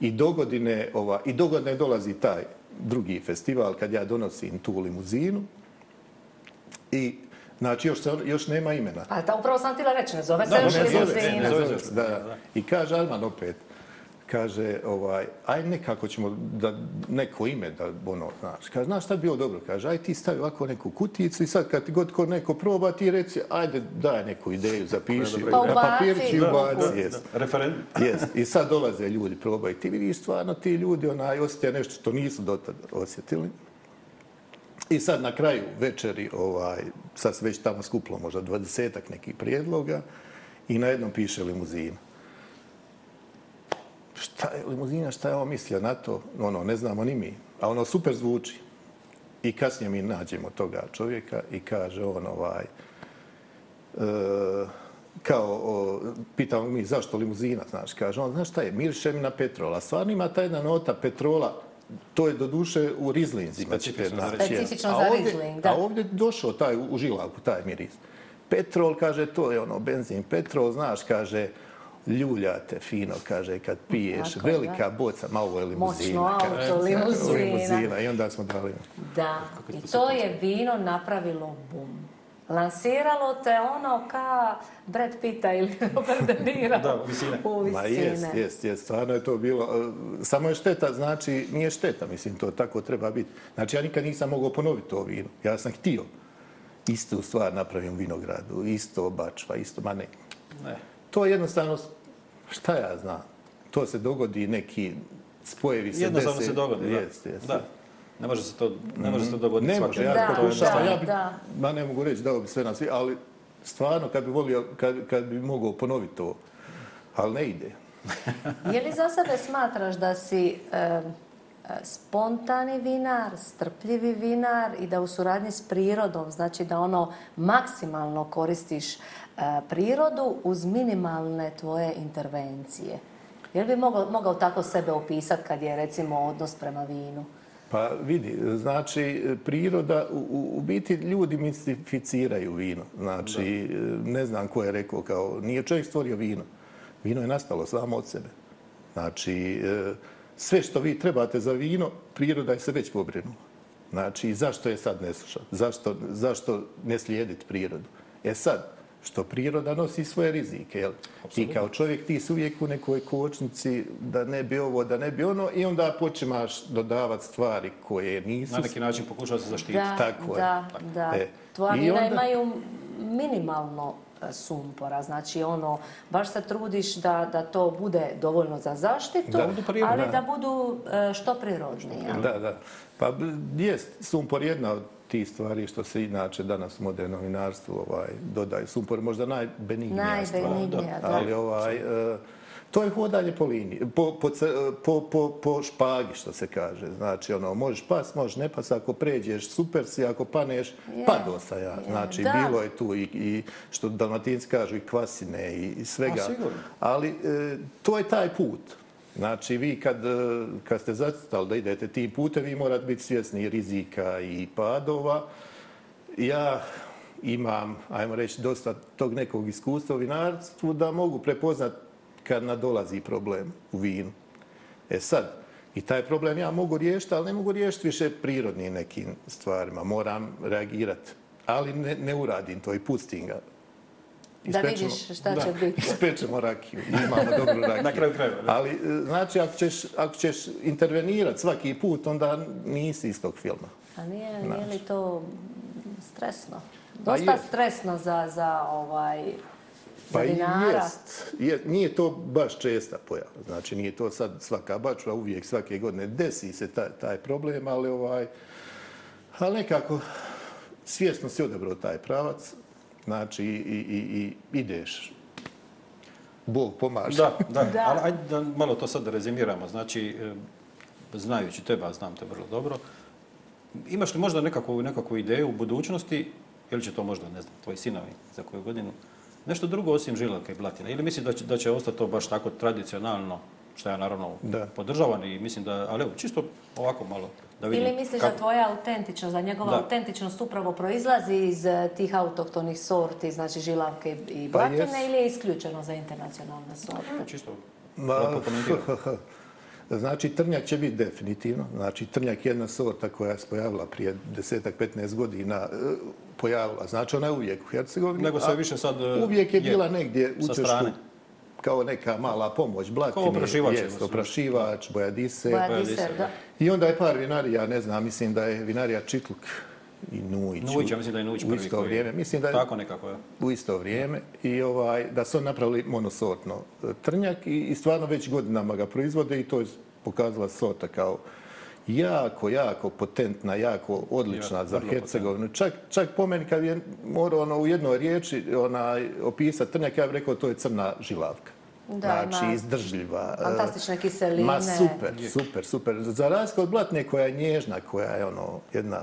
I dogodine, ova, i dogodine dolazi taj drugi festival kad ja donosim tu limuzinu i Znači, još, još nema imena. A ta upravo sam ti la reći, ne zove se još limuzina. Ne zove se, da. I kaže Alman opet, kaže, ovaj, aj nekako ćemo da neko ime da, ono, znaš, kaže, znaš šta bi bilo dobro, kaže, aj ti stavi ovako neku kuticu i sad kad ti god kod neko proba, ti reci, ajde, daj neku ideju, zapiši, pa na papir ću ubaci, jes. Referent. Jes, i sad dolaze ljudi, probaj, ti vidiš stvarno, ti ljudi, onaj, osjetio nešto što nisu dotad osjetili. I sad na kraju večeri, ovaj, sad se već tamo skuplo možda dvadesetak nekih prijedloga i na jednom piše limuzina šta je limuzina, šta je ovo mislija na to? Ono, ne znamo ni mi. A ono super zvuči. I kasnije mi nađemo toga čovjeka i kaže on ovaj... E, kao, o, pitao mi zašto limuzina, znaš, kaže on, znaš šta je, miriše mi na petrola. Stvarno ima ta jedna nota petrola, to je do duše u rizlinzima. Specifično, specifično za rizling, a ovdje, da. A ovdje došao taj u, u žilavku, taj miris. Petrol, kaže, to je ono, benzin, petrol, znaš, kaže, ljuljate fino, kaže, kad piješ. Tako, Velika da. boca, malo ovo je limuzina. Moćno auto, kaže, limuzina. limuzina. I onda smo dali. Da, i to je vino napravilo bum. Lansiralo te ono ka Brad Pitta ili Robert De Niro da, u visine. U visine. Ma jest, jest, jest, stvarno je to bilo. E, samo je šteta, znači nije šteta, mislim, to tako treba biti. Znači ja nikad nisam mogao ponoviti to vino. Ja sam htio istu stvar napravim u vinogradu, isto bačva, isto, ma ne. ne. To je jednostavno šta ja znam, to se dogodi neki spojevi se Jednostavno desi. Jednostavno se dogodi, jest, da. Jest. da. Ne može se to, ne može se to dogoditi mm -hmm. svakim. Ne može, ja, da, to da, ja bi, da. Ma ne mogu reći dao bi sve na svi, ali stvarno kad bi volio, kad, kad bi mogao ponoviti to, ali ne ide. je li za sebe smatraš da si e, spontani vinar, strpljivi vinar i da u suradnji s prirodom, znači da ono maksimalno koristiš e, E, prirodu uz minimalne tvoje intervencije. Je li bi mogao, mogao tako sebe opisati kad je recimo odnos prema vinu? Pa vidi, znači priroda, u, u biti ljudi mistificiraju vino. Znači, da. ne znam ko je rekao kao, nije čovjek stvorio vino. Vino je nastalo samo od sebe. Znači, e, sve što vi trebate za vino, priroda je se već pobrinula. Znači, zašto je sad neslušan? Zašto, zašto ne slijediti prirodu? E sad, što priroda nosi svoje rizike. Ti kao čovjek ti si uvijek u nekoj kočnici da ne bi ovo, da ne bi ono i onda počemaš dodavati stvari koje nisu... Na neki način pokušava se zaštititi. Da, Tako da. da. E. Tvoja mina onda... imaju minimalno e, sumpora. Znači, ono, baš se trudiš da, da to bude dovoljno za zaštitu, da, prirodne, ali da budu e, što prirodnije. Da, da. Pa, jest, sumpor jedna od ti stvari što se inače danas moderno novinarstvo ovaj, dodaju. Sumpor je možda najbenignija stvar. Ali ovaj, e, to je hodanje po liniji, po špagi što se kaže. Znači, ono, možeš pas, možeš ne pas, ako pređeš, super si, ako paneš, pado sa ja. Znači, bilo je tu i što dalmatinci kažu i kvasine i svega. Ali e, to je taj put. Da. Znači, vi kad, e, kad ste zacitali da idete tim putem, vi morate biti svjesni rizika i padova. Ja imam, ajmo reći, dosta tog nekog iskustva u vinarstvu da mogu prepoznat kad nadolazi problem u vinu. E sad, i taj problem ja mogu riješiti, ali ne mogu riješiti više prirodnim nekim stvarima. Moram reagirati, ali ne, ne uradim to i pustim ga ispečemo, da vidiš šta će da, biti. Ispečemo rakiju i imamo ono dobru rakiju. Na kraju kraju. Ali, e, znači, ako ćeš, ako ćeš intervenirati svaki put, onda nisi iz tog filma. A nije, znači. nije li to stresno? Pa Dosta pa stresno za, za ovaj... Pa jest, jest, nije to baš česta pojava. Znači, nije to sad svaka bačva, uvijek svake godine desi se taj, taj problem, ali ovaj, ali nekako svjesno si odebrao taj pravac, znači i, i, i ideš. Bog pomaže. Da, da. da. Ali, ajde da malo to sad da rezimiramo. Znači, eh, znajući teba, znam te vrlo dobro, imaš li možda nekakvu, nekakvu ideju u budućnosti, ili će to možda, ne znam, tvoji sinovi za koju godinu, nešto drugo osim žilaka i blatina? Ili misli da će, da će ostati to baš tako tradicionalno, što ja naravno da. podržavam i mislim da, ali evo, čisto ovako malo. Da vidim Ili misliš kako... da tvoja autentičnost, da njegova da. autentičnost upravo proizlazi iz eh, tih autoktonih sorti, znači žilavke i batine, pa ili je isključeno za internacionalne sorte? Mm. Čisto. Ma, znači, trnjak će biti definitivno. Znači, trnjak je jedna sorta koja se pojavila prije desetak, petnaest godina eh, pojavila. Znači, ona je uvijek u Hercegovini. Nego se više sad... Eh, uvijek je, je bila negdje. Sa učešku. strane kao neka mala pomoć. Blatni, kao oprašivač. Jest, oprašivač, bojadise. Bojadise, da. I onda je par vinarija, ne znam, mislim da je vinarija Čitluk i Nujić. Nujić, ja mislim da je Nujić prvi koji isto vrijeme. Mislim da je, Tako nekako, ja. U isto vrijeme. I ovaj, da su napravili monosortno e, trnjak i, i stvarno već godinama ga proizvode i to je pokazala sota kao jako, jako potentna, jako odlična ja, za Hercegovinu. Čak, čak po meni kad je morao ono, u jednoj riječi onaj, opisati trnjak, ja bih rekao to je crna žilavka. Da, znači, ima izdržljiva. E, fantastične kiseline. Ma, super, super, super. Za razliku od blatne koja je nježna, koja je ono, jedna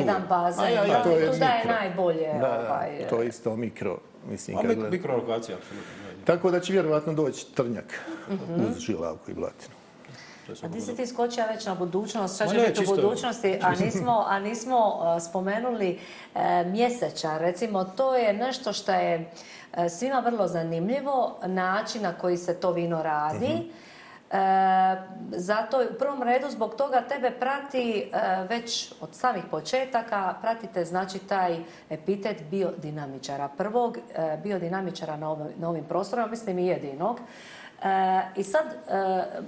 jedan bazen. Aj, aj, pa aj, to, je to da je najbolje. Da, ovaj, to je isto mikro. Mislim, a mikro, mikro lokacija, apsolutno. Tako da će vjerovatno doći trnjak mm -hmm. uz žilavku i blatinu. A ti si ti skočio već na budućnost, sve će biti u budućnosti, a nismo, a nismo uh, spomenuli e, uh, mjeseča. Recimo, to je nešto što je uh, svima vrlo zanimljivo, način na koji se to vino radi. Mm -hmm. E, zato u prvom redu zbog toga tebe prati e, već od samih početaka, pratite znači taj epitet biodinamičara. Prvog e, biodinamičara na ovim, na ovim prostorima, mislim i jedinog. E, I sad, e,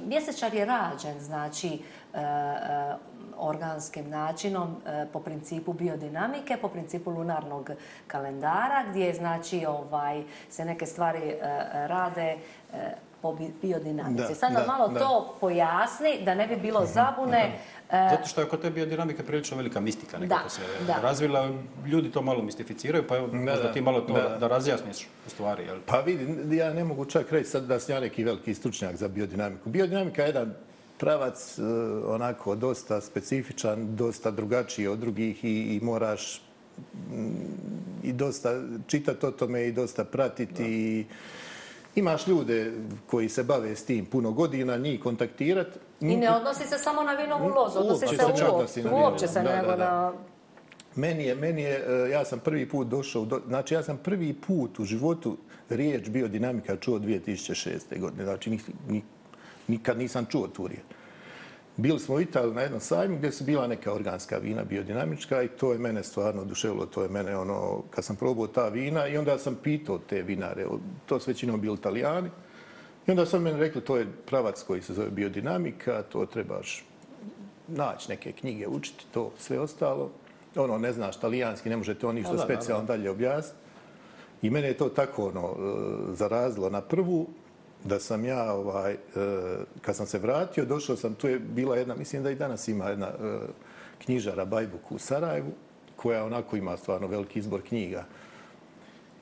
mjesečar je rađen, znači, e, e organskim načinom e, po principu biodinamike, po principu lunarnog kalendara, gdje znači ovaj se neke stvari e, rade e, po biodinamici. Sad nam malo da. to pojasni, da ne bi bilo mhm. zabune. E, Zato što je kod te biodinamike prilično velika mistika neka se da. razvila. Ljudi to malo mistificiraju, pa evo da, možda ti malo to da, da razjasniš u stvari. Jel? Pa vidi, ja ne mogu čak reći sad da sam ja neki veliki stručnjak za biodinamiku. Biodinamika je jedan pravac e, onako dosta specifičan, dosta drugačiji od drugih i, i moraš i dosta čitati o tome i dosta pratiti. Da imaš ljude koji se bave s tim puno godina, njih kontaktirat. I ne odnosi se samo na vinovu lozu, odnosi se uopće. Uopće se nego na... Meni je, meni je, e, ja sam prvi put došao, znači ja sam prvi put u životu riječ biodinamika čuo 2006. godine. Znači nikad nisam čuo tu riječ. Bili smo u Italiji na jednom sajmu gdje su bila neka organska vina, biodinamička, i to je mene stvarno oduševilo, to je mene ono, kad sam probao ta vina, i onda sam pitao te vinare, to su većinom bili italijani, i onda sam meni rekli, to je pravac koji se zove biodinamika, to trebaš naći neke knjige, učiti to, sve ostalo. Ono, ne znaš, italijanski, ne možete on ništa specijalno dalje objasniti. I mene je to tako ono, eh, zarazilo na prvu, da sam ja, ovaj, e, kad sam se vratio, došao sam, tu je bila jedna, mislim da i danas ima jedna e, knjižara Bajbuk u Sarajevu, koja onako ima stvarno veliki izbor knjiga.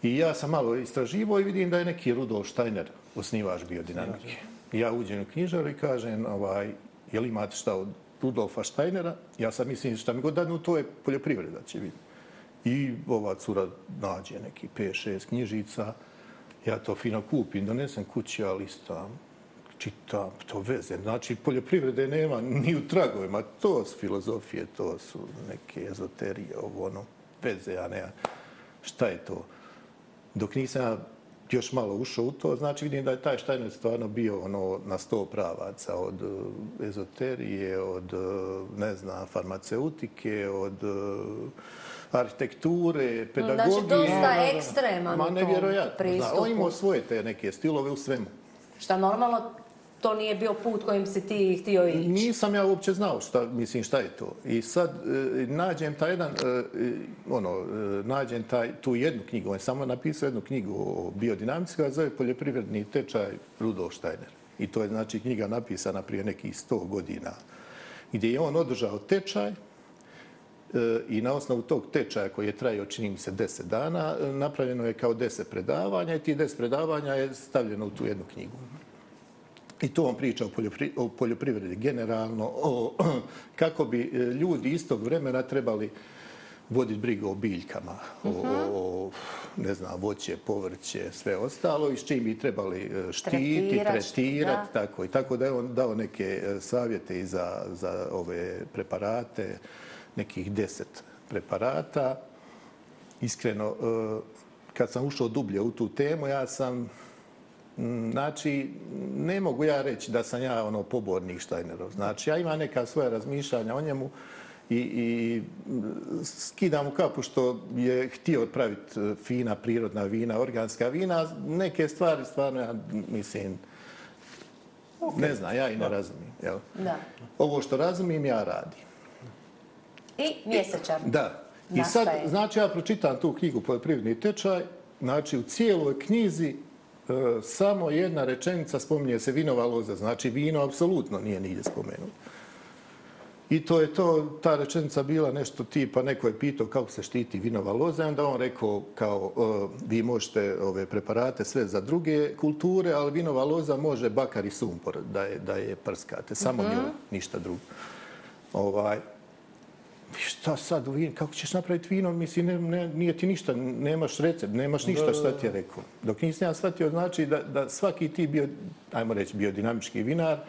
I ja sam malo istraživo i vidim da je neki Rudolf Steiner osnivač biodinamike. I ja uđem u knjižaru i kažem, ovaj, je li imate šta od Rudolfa Steinera? Ja sam mislim, šta mi god dadnu, to je poljoprivreda će biti. I ova cura nađe neki 5-6 knjižica, knjižica, Ja to fino kupim, donesem kući, ali listam, čitam, to veze. Znači, poljoprivrede nema ni u tragovima. To su filozofije, to su neke ezoterije, ovo ono, veze, a ne, šta je to? Dok nisam još malo ušao u to, znači vidim da je taj Štajnet stvarno bio ono na sto pravaca od eh, ezoterije, od, eh, ne znam, farmaceutike, od uh, arhitekture, znači, pedagogije. Znači, dosta ekstreman Ma, u tom pristupu. On imao svoje te neke stilove u svemu. Šta normalno, to nije bio put kojim si ti htio ići. Nisam ja uopće znao šta, mislim, šta je to. I sad e, nađem taj jedan, e, e, ono, e, nađem taj, tu jednu knjigu, on je samo napisao jednu knjigu o biodinamici, koja zove Poljoprivredni tečaj Rudolf Steiner. I to je, znači, knjiga napisana prije nekih sto godina, gdje je on održao tečaj, i na osnovu tog tečaja koji je trajio, čini mi se, deset dana, napravljeno je kao deset predavanja i ti deset predavanja je stavljeno u tu jednu knjigu. I to vam priča o poljoprivredi generalno, o kako bi e, ljudi iz tog vremena trebali voditi brigu o biljkama, mhm. o, ne znam, voće, povrće, sve ostalo, i s čim bi trebali e, štiti, tretirati, tako i tako da je on dao neke e, savjete i za ove preparate, tako nekih deset preparata. Iskreno, e, kad sam ušao dublje u tu temu, ja sam... Mm, znači, ne mogu ja reći da sam ja ono pobornik Štajnerov. Znači, ja imam neka svoja razmišljanja o njemu i, i skidam u kapu što je htio odpraviti e, fina prirodna vina, organska vina. Neke stvari, stvarno, ja mislim, okay. ne znam, ja i ne razumijem. Jel? Da. Ovo što razumijem, ja radim i mjesečar. Da. I sad, znači, ja pročitam tu knjigu Poljoprivredni tečaj. Znači, u cijeloj knjizi e, samo jedna rečenica spominje se vinova loza. Znači, vino apsolutno nije nigdje spomenuto. I to je to, ta rečenica bila nešto tipa, neko je pitao kako se štiti vinova loza, onda on rekao kao e, vi možete ove preparate sve za druge kulture, ali vinova loza može bakar i sumpor da je, da je prskate, samo mm -hmm. njoj, ništa drugo. Ovaj, šta sad, vin, kako ćeš napraviti vino, misli, ne, ne, nije ti ništa, nemaš recept, nemaš ništa, šta ti je rekao. Dok nisam ja shvatio, znači da, da svaki ti bio, ajmo reći, biodinamički vinar,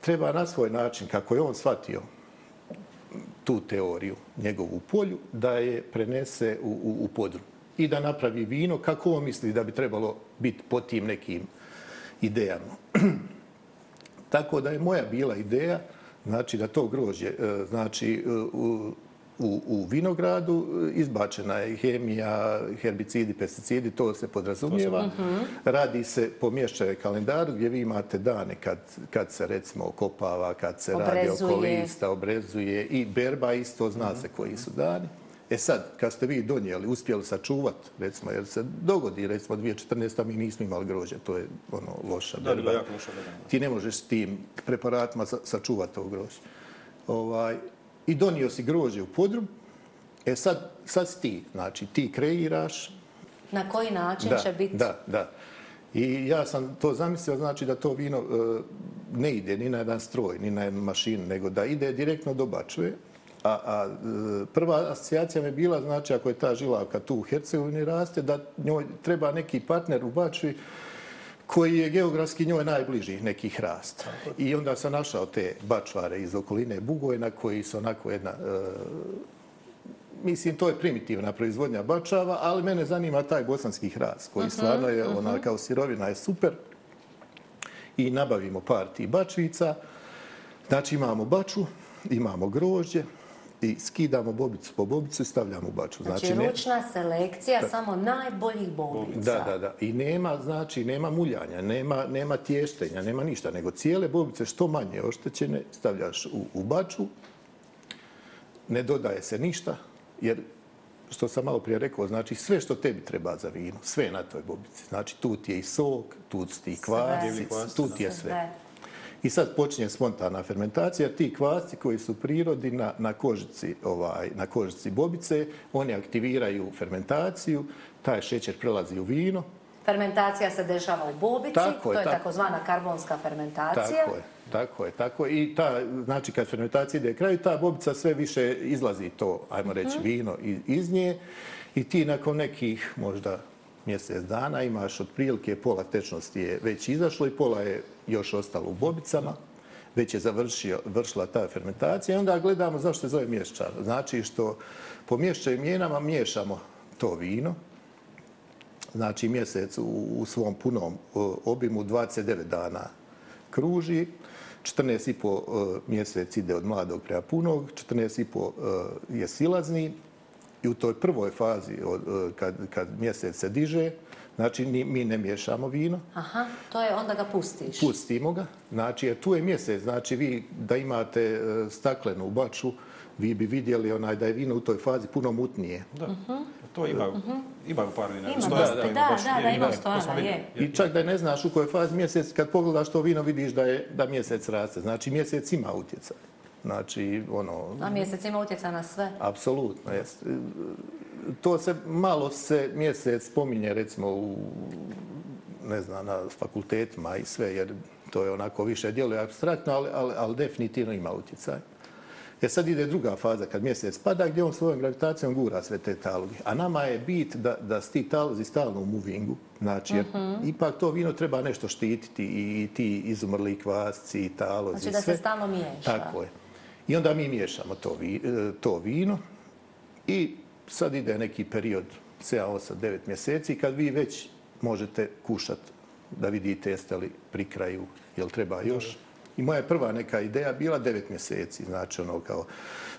treba na svoj način, kako je on shvatio tu teoriju, njegovu polju, da je prenese u, u, u podru i da napravi vino, kako on misli da bi trebalo biti po tim nekim idejama. Tako da je moja bila ideja, znači da to grožje, e, znači e, u, u vinogradu e, izbačena je hemija, herbicidi, pesticidi, to se podrazumijeva. To se, uh mhm. -huh. Radi se po mješčaju kalendaru gdje vi imate dane kad, kad se recimo okopava, kad se obrezuje. radi oko lista, obrezuje i berba isto, zna uh -huh. se koji su dani. Uh E sad, kad ste vi donijeli, uspjeli sačuvati, recimo, jer se dogodi, recimo, 2014. mi nismo imali grožđe, to je ono, loša berba. Da, bilo jako loša berba. Ti ne možeš s tim preparatima sačuvati to grožđe. Ovaj, I donio si grožđe u podrum, e sad, sad si ti, znači, ti kreiraš. Na koji način da, će biti? Da, da. I ja sam to zamislio, znači da to vino uh, ne ide ni na jedan stroj, ni na jednu mašinu, nego da ide direktno do bačve, A, a e, prva asocijacija mi je bila, znači, ako je ta žilavka tu u Hercegovini raste, da njoj treba neki partner u Bačvi koji je geografski njoj najbliži nekih rasta. I onda sam našao te bačvare iz okoline Bugojna koji su onako jedna... E, mislim, to je primitivna proizvodnja bačava, ali mene zanima taj bosanski hrast koji uh mhm, -huh, stvarno je, uh -huh. ona mhm. kao sirovina je super. I nabavimo par tih bačvica. Znači imamo baču, imamo grožđe, i skidamo bobicu po bobicu i stavljamo u baču. Znači, znači ručna ne... selekcija da. samo najboljih bobica. Da, da, da. I nema, znači, nema muljanja, nema, nema tještenja, nema ništa, nego cijele bobice što manje oštećene stavljaš u, u baču, ne dodaje se ništa, jer što sam malo prije rekao, znači sve što tebi treba za vino, sve na toj bobici. Znači tu ti je i sok, tu ti i kvasi, tu ti je sve. sve. I sad počinje spontana fermentacija. Ti kvasci koji su u prirodi ovaj, na kožici bobice, oni aktiviraju fermentaciju, taj šećer prelazi u vino. Fermentacija se dešava u bobici, to je takozvana karbonska fermentacija. Tako je, tako je. I ta, znači, kad fermentacija ide kraju, ta bobica sve više izlazi to, ajmo reći, mhm. vino iz nje. I ti nakon nekih, možda, mjesec dana imaš otprilike, pola tečnosti je već izašlo i pola je još ostalo u bobicama, već je završila ta fermentacija i onda gledamo zašto se zove mješčar. Znači što po mješčaju mjenama miješamo to vino, znači mjesec u svom punom e, obimu 29 dana kruži, 14,5 e, mjesec ide od mladog prea punog, 14,5 e, je silazni i u toj prvoj fazi kad mjesec se diže, Znači, mi ne miješamo vino. Aha, to je onda ga pustiš. Pustimo ga. Znači, tu je mjesec. Znači, vi da imate e, staklenu bačvu, vi bi vidjeli onaj da je vino u toj fazi puno mutnije. Da, mhm. to ima, mhm. ima u par vina. Ima, stoja, da, ima, baš, da, da, ima, ima stojana, je. I čak da ne znaš u kojoj fazi mjesec, kad pogledaš to vino, vidiš da je da mjesec raste. Znači, mjesec ima utjecaj. Znači, ono... A mjesec ima utjecaj na sve? Apsolutno, jeste to se malo se mjesec spominje recimo u ne znam, na fakultetima i sve, jer to je onako više djelo je abstraktno, ali, ali, ali definitivno ima utjecaj. Jer sad ide druga faza, kad mjesec spada, gdje on svojom gravitacijom gura sve te talogi. A nama je bit da, da su ti talozi stalno u movingu. Znači, jer uh mhm. -huh. ipak to vino treba nešto štititi i ti izumrli kvasci i talozi. Znači da sve. se stalno miješa. Tako je. I onda mi miješamo to, vi, e, to vino i sad ide neki period, 7, 8, 9 mjeseci, kad vi već možete kušat da vidite jeste li pri kraju, jel treba još. I moja prva neka ideja bila 9 mjeseci, znači ono kao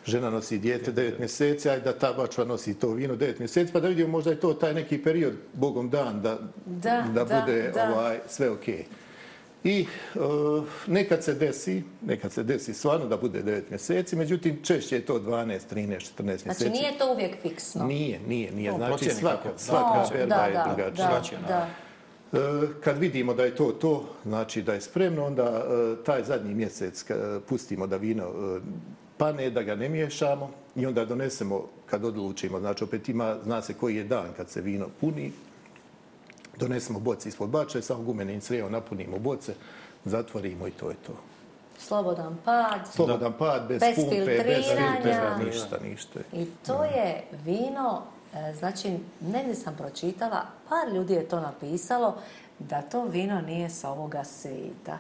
žena nosi dijete 9 mjeseci, ajde da ta bačva nosi to vino 9 mjeseci, pa da vidimo možda je to taj neki period, bogom dan, da, da, da bude da. Ovaj, sve okej. Okay. I e, nekad se desi, nekad se desi stvarno da bude 9 mjeseci, međutim češće je to 12, 13, 14 mjeseci. Znači nije to uvijek fiksno? Nije, nije, nije. Znači svaka, svaka da, verba da, je drugačija. Da, da, da. E, kad vidimo da je to to, znači da je spremno, onda e, taj zadnji mjesec e, pustimo da vino pane, da ga ne miješamo i onda donesemo kad odlučimo. Znači opet ima, zna se koji je dan kad se vino puni, donesemo boce ispod bača i samo gumenim crijevo napunimo boce, zatvorimo i to je to. Slobodan pad. Slobodan pad, bez, bez pumpe, filtriranja. bez filtriranja. Ništa, ništa. I to da. je vino, e, znači, negdje sam pročitala, par ljudi je to napisalo, da to vino nije sa ovoga svita.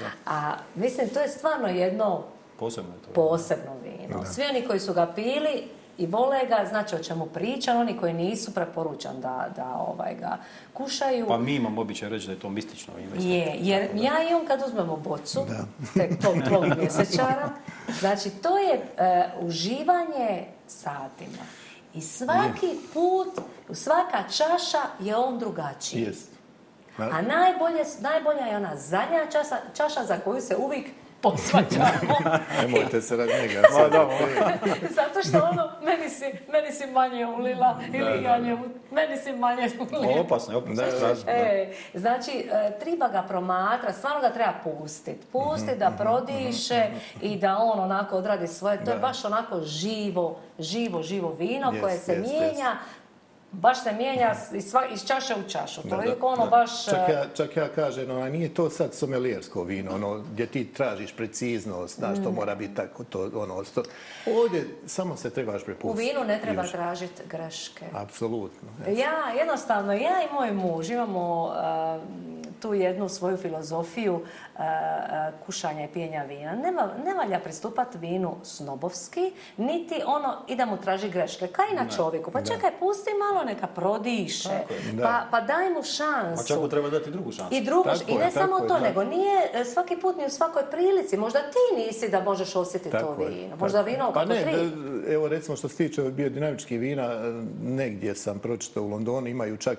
Da. A mislim, to je stvarno jedno posebno, je to posebno vino. vino. Svi oni koji su ga pili, i vole ga, znači o čemu pričam, oni koji nisu preporučan da, da ovaj ga kušaju. Pa mi imamo običaj reći da je to mistično. Je, jer da. ja i on kad uzmemo bocu, da. tek tog tog mjesečara, znači to je uh, uživanje satima. I svaki je. put, svaka čaša je on drugačiji. Jest. A najbolje, najbolja je ona zadnja čaša, čaša za koju se uvijek posvaćamo. Nemojte se rad njega. Ma, da, Zato što ono, meni si, meni si manje ulila ili da, ja da. njemu, meni si manje ulila. Opasno, opasno. Da, strašno, da. E, znači, e, treba ga promatrati, stvarno ga treba pustiti. Pusti da mhm, mhm, prodiše mhm, i da on onako odradi svoje. To da. je baš onako živo, živo, živo vino yes, koje se yes, mijenja. Yes baš se mijenja iz, sva, iz čaše u čašu. To je ono da. baš... E, čak ja, čak ja kažem, ono, nije to sad somelijersko vino, ono, gdje ti tražiš preciznost, znaš, mm. to mora biti tako, to, ono, sto... Ovdje samo se trebaš prepustiti. U vinu ne treba tražiti greške. Apsolutno. Jesu. Ja, jednostavno, ja i moj muž imamo uh, tu jednu svoju filozofiju uh, kušanja i pijenja vina. Nema, ne valja pristupati vinu snobovski, niti ono, idemo traži greške. Kaj na ne. čovjeku? Pa čekaj, pusti malo dobro neka prodiše. Tako je, pa, pa daj mu šansu. Pa čak treba dati drugu šansu. I, drugu, tako i ne je, samo tako to, je, nego nije e, svaki put ni u svakoj prilici. Možda ti nisi da možeš osjetiti to vino. Možda vino pa ne, tri. E, evo recimo što se tiče biodinamičkih vina, e, negdje sam pročitao u Londonu, imaju čak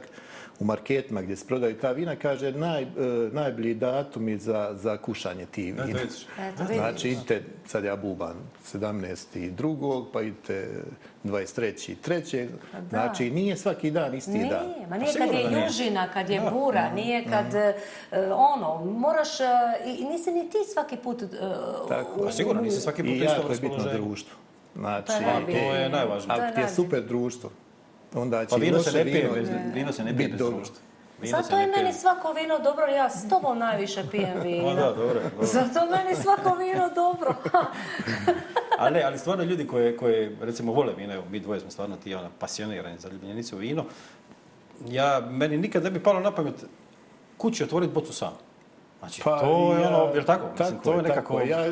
u marketima gdje se prodaju ta vina, kaže naj, e, najbolji datum je za, za kušanje ti vina. Znači, idite, sad ja buban, 17. drugog, pa idite 23.3. Pa znači, nije svaki dan isti nije, dan. Ma pa nije, pa kad je južina, kad je da. bura, nije mm. kad, mm. ono, moraš, e, i nisi ni ti svaki put... Uh, Tako, u... a sigurno nisi svaki put isto je bitno društvo. Znači, pa, to je najvažnije. Ako ti je super društvo, onda pa će... Pa vino se ne pije, vino se ne pije društvo. Zato je meni svako vino dobro, ja s tobom najviše pijem vino. Da, dobro, dobro. Zato meni svako vino dobro. ali, ali stvarno ljudi koje, koje recimo vole vino, evo, mi dvoje smo stvarno ti ona, pasionirani za ljubljenicu vino, ja, meni nikad ne bi palo na pamet kući otvoriti bocu sam. Znači, pa, to je ja, ono, je li tako? tako Mislim, to je, je nekako... Tako, ja,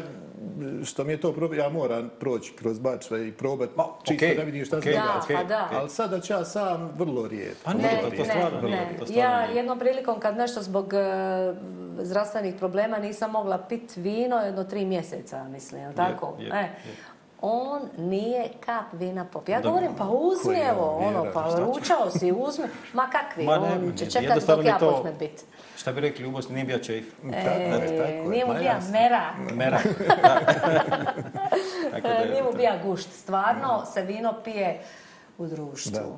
što mi je to probio, ja moram proći kroz bačve i probati Ma, čisto okay. da vidim šta okay. se događa. Okay. Okay. Ali sada ću ja sam vrlo rijetko. Pa ne, vrlo ne, rijet. ne, ne. Ja jednom prilikom kad nešto zbog uh, zdravstvenih problema nisam mogla pit vino jedno tri mjeseca, mislim, je tako? Je, e, je, je. E, on nije kap vina popio. Ja da, govorim, pa uzmi evo, on, ono, pa ručao si, uzmi. Ma kakvi, Ma ne, on će čekat dok ja to... počne biti. Šta bi rekli u Bosni, nije bio čeif. E, tako, tako, nije mu bio mera. Mera. tako da je, nije mu bio gušt. Stvarno, se vino pije u društvu. Da.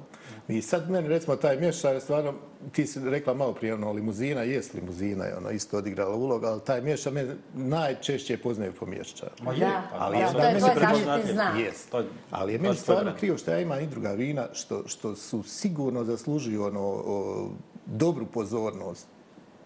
I sad meni, recimo, taj mješar, stvarno, ti si rekla malo prije, ono, limuzina, jes limuzina je ono, isto odigrala uloga, ali taj mješar me najčešće poznaju po mješčaru. Da, je, pa, ali, da, ja, da, to je tvoj zaštiti znak. Yes. To, ali je meni stvarno krivo što ja imam i druga vina, što, što su sigurno zaslužuju ono, o, dobru pozornost,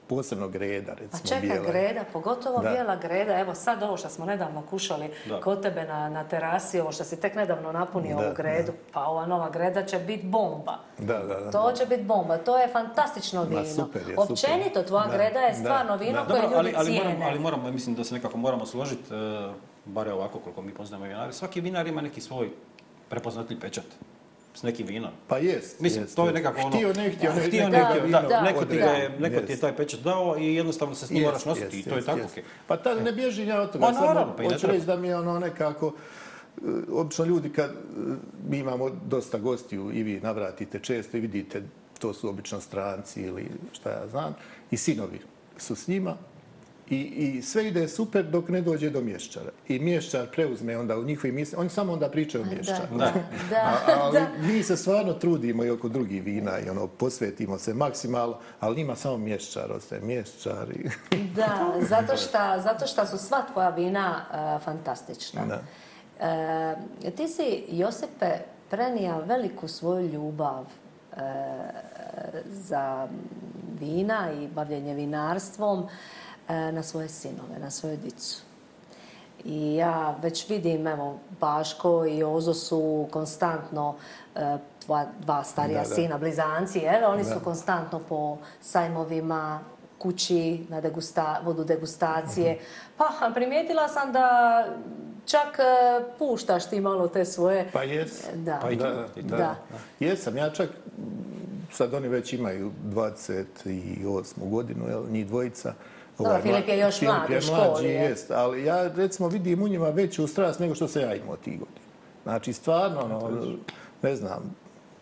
posebno greda, recimo bijela. A čeka bijela. greda, pogotovo da. bijela greda. Evo sad ovo što smo nedavno kušali da. kod tebe na, na terasi, ovo što si tek nedavno napunio da, ovu gredu, da. pa ova nova greda će biti bomba. Da, da, da. To da. će biti bomba. To je fantastično vino. Ma, super je, super. Općenito tvoja da. greda je stvarno da. vino da. koje Dobro, ljudi ali, cijene. Ali moramo, moram, mislim da se nekako moramo složiti, uh, e, bare ovako koliko mi poznamo vinari, svaki vinar ima neki svoj prepoznatljiv pečat s nekim vinom. Pa jest. Mislim, jest, to je nekako ono... Htio, ne htio, ne htio, ne htio, da, da, neko, ti, ga je, neko ti je taj pečat dao i jednostavno se s njim moraš nositi jest, i to je jest, tako okej. Okay. Pa ta, e. ne bježim ja od toga, pa, naravno, pa hoću reći da mi je ono nekako... E, obično ljudi kad e, mi imamo dosta gostiju i vi navratite često i vidite to su obično stranci ili šta ja znam i sinovi su s njima, I, I sve ide super dok ne dođe do mješćara. I mješćar preuzme onda u njihovi misli. Oni samo onda pričaju o mješćaru. Da, da, da, a, ali da. mi se stvarno trudimo i oko drugih vina i ono, posvetimo se maksimalno, ali ima samo mješćar, ostaje mješćar. I... Da, zato što zato šta su sva tvoja vina uh, fantastična. Da. Uh, ti si, Josipe, prenija veliku svoju ljubav uh, za vina i bavljenje vinarstvom. Uh, E, na svoje sinove, na svoju dicu. I ja već vidim, evo, Baško i Ozo su konstantno dva, e, dva starija da, da. sina, blizanci, jel? Oni da. su konstantno po sajmovima, kući, na degusta, vodu degustacije. Uh mhm. -huh. Pa, primijetila sam da čak e, puštaš ti malo te svoje... Pa jes. Da. Pa da, da. da. Jesam, ja čak... Sad oni već imaju 28. godinu, jel, njih dvojica. Uh, Dobar, Filip je još mlad u školi. Mlađi, je. jest, ali ja recimo vidim u njima veću strast nego što se ja imao tih godina. Znači, stvarno, ono, ne znam,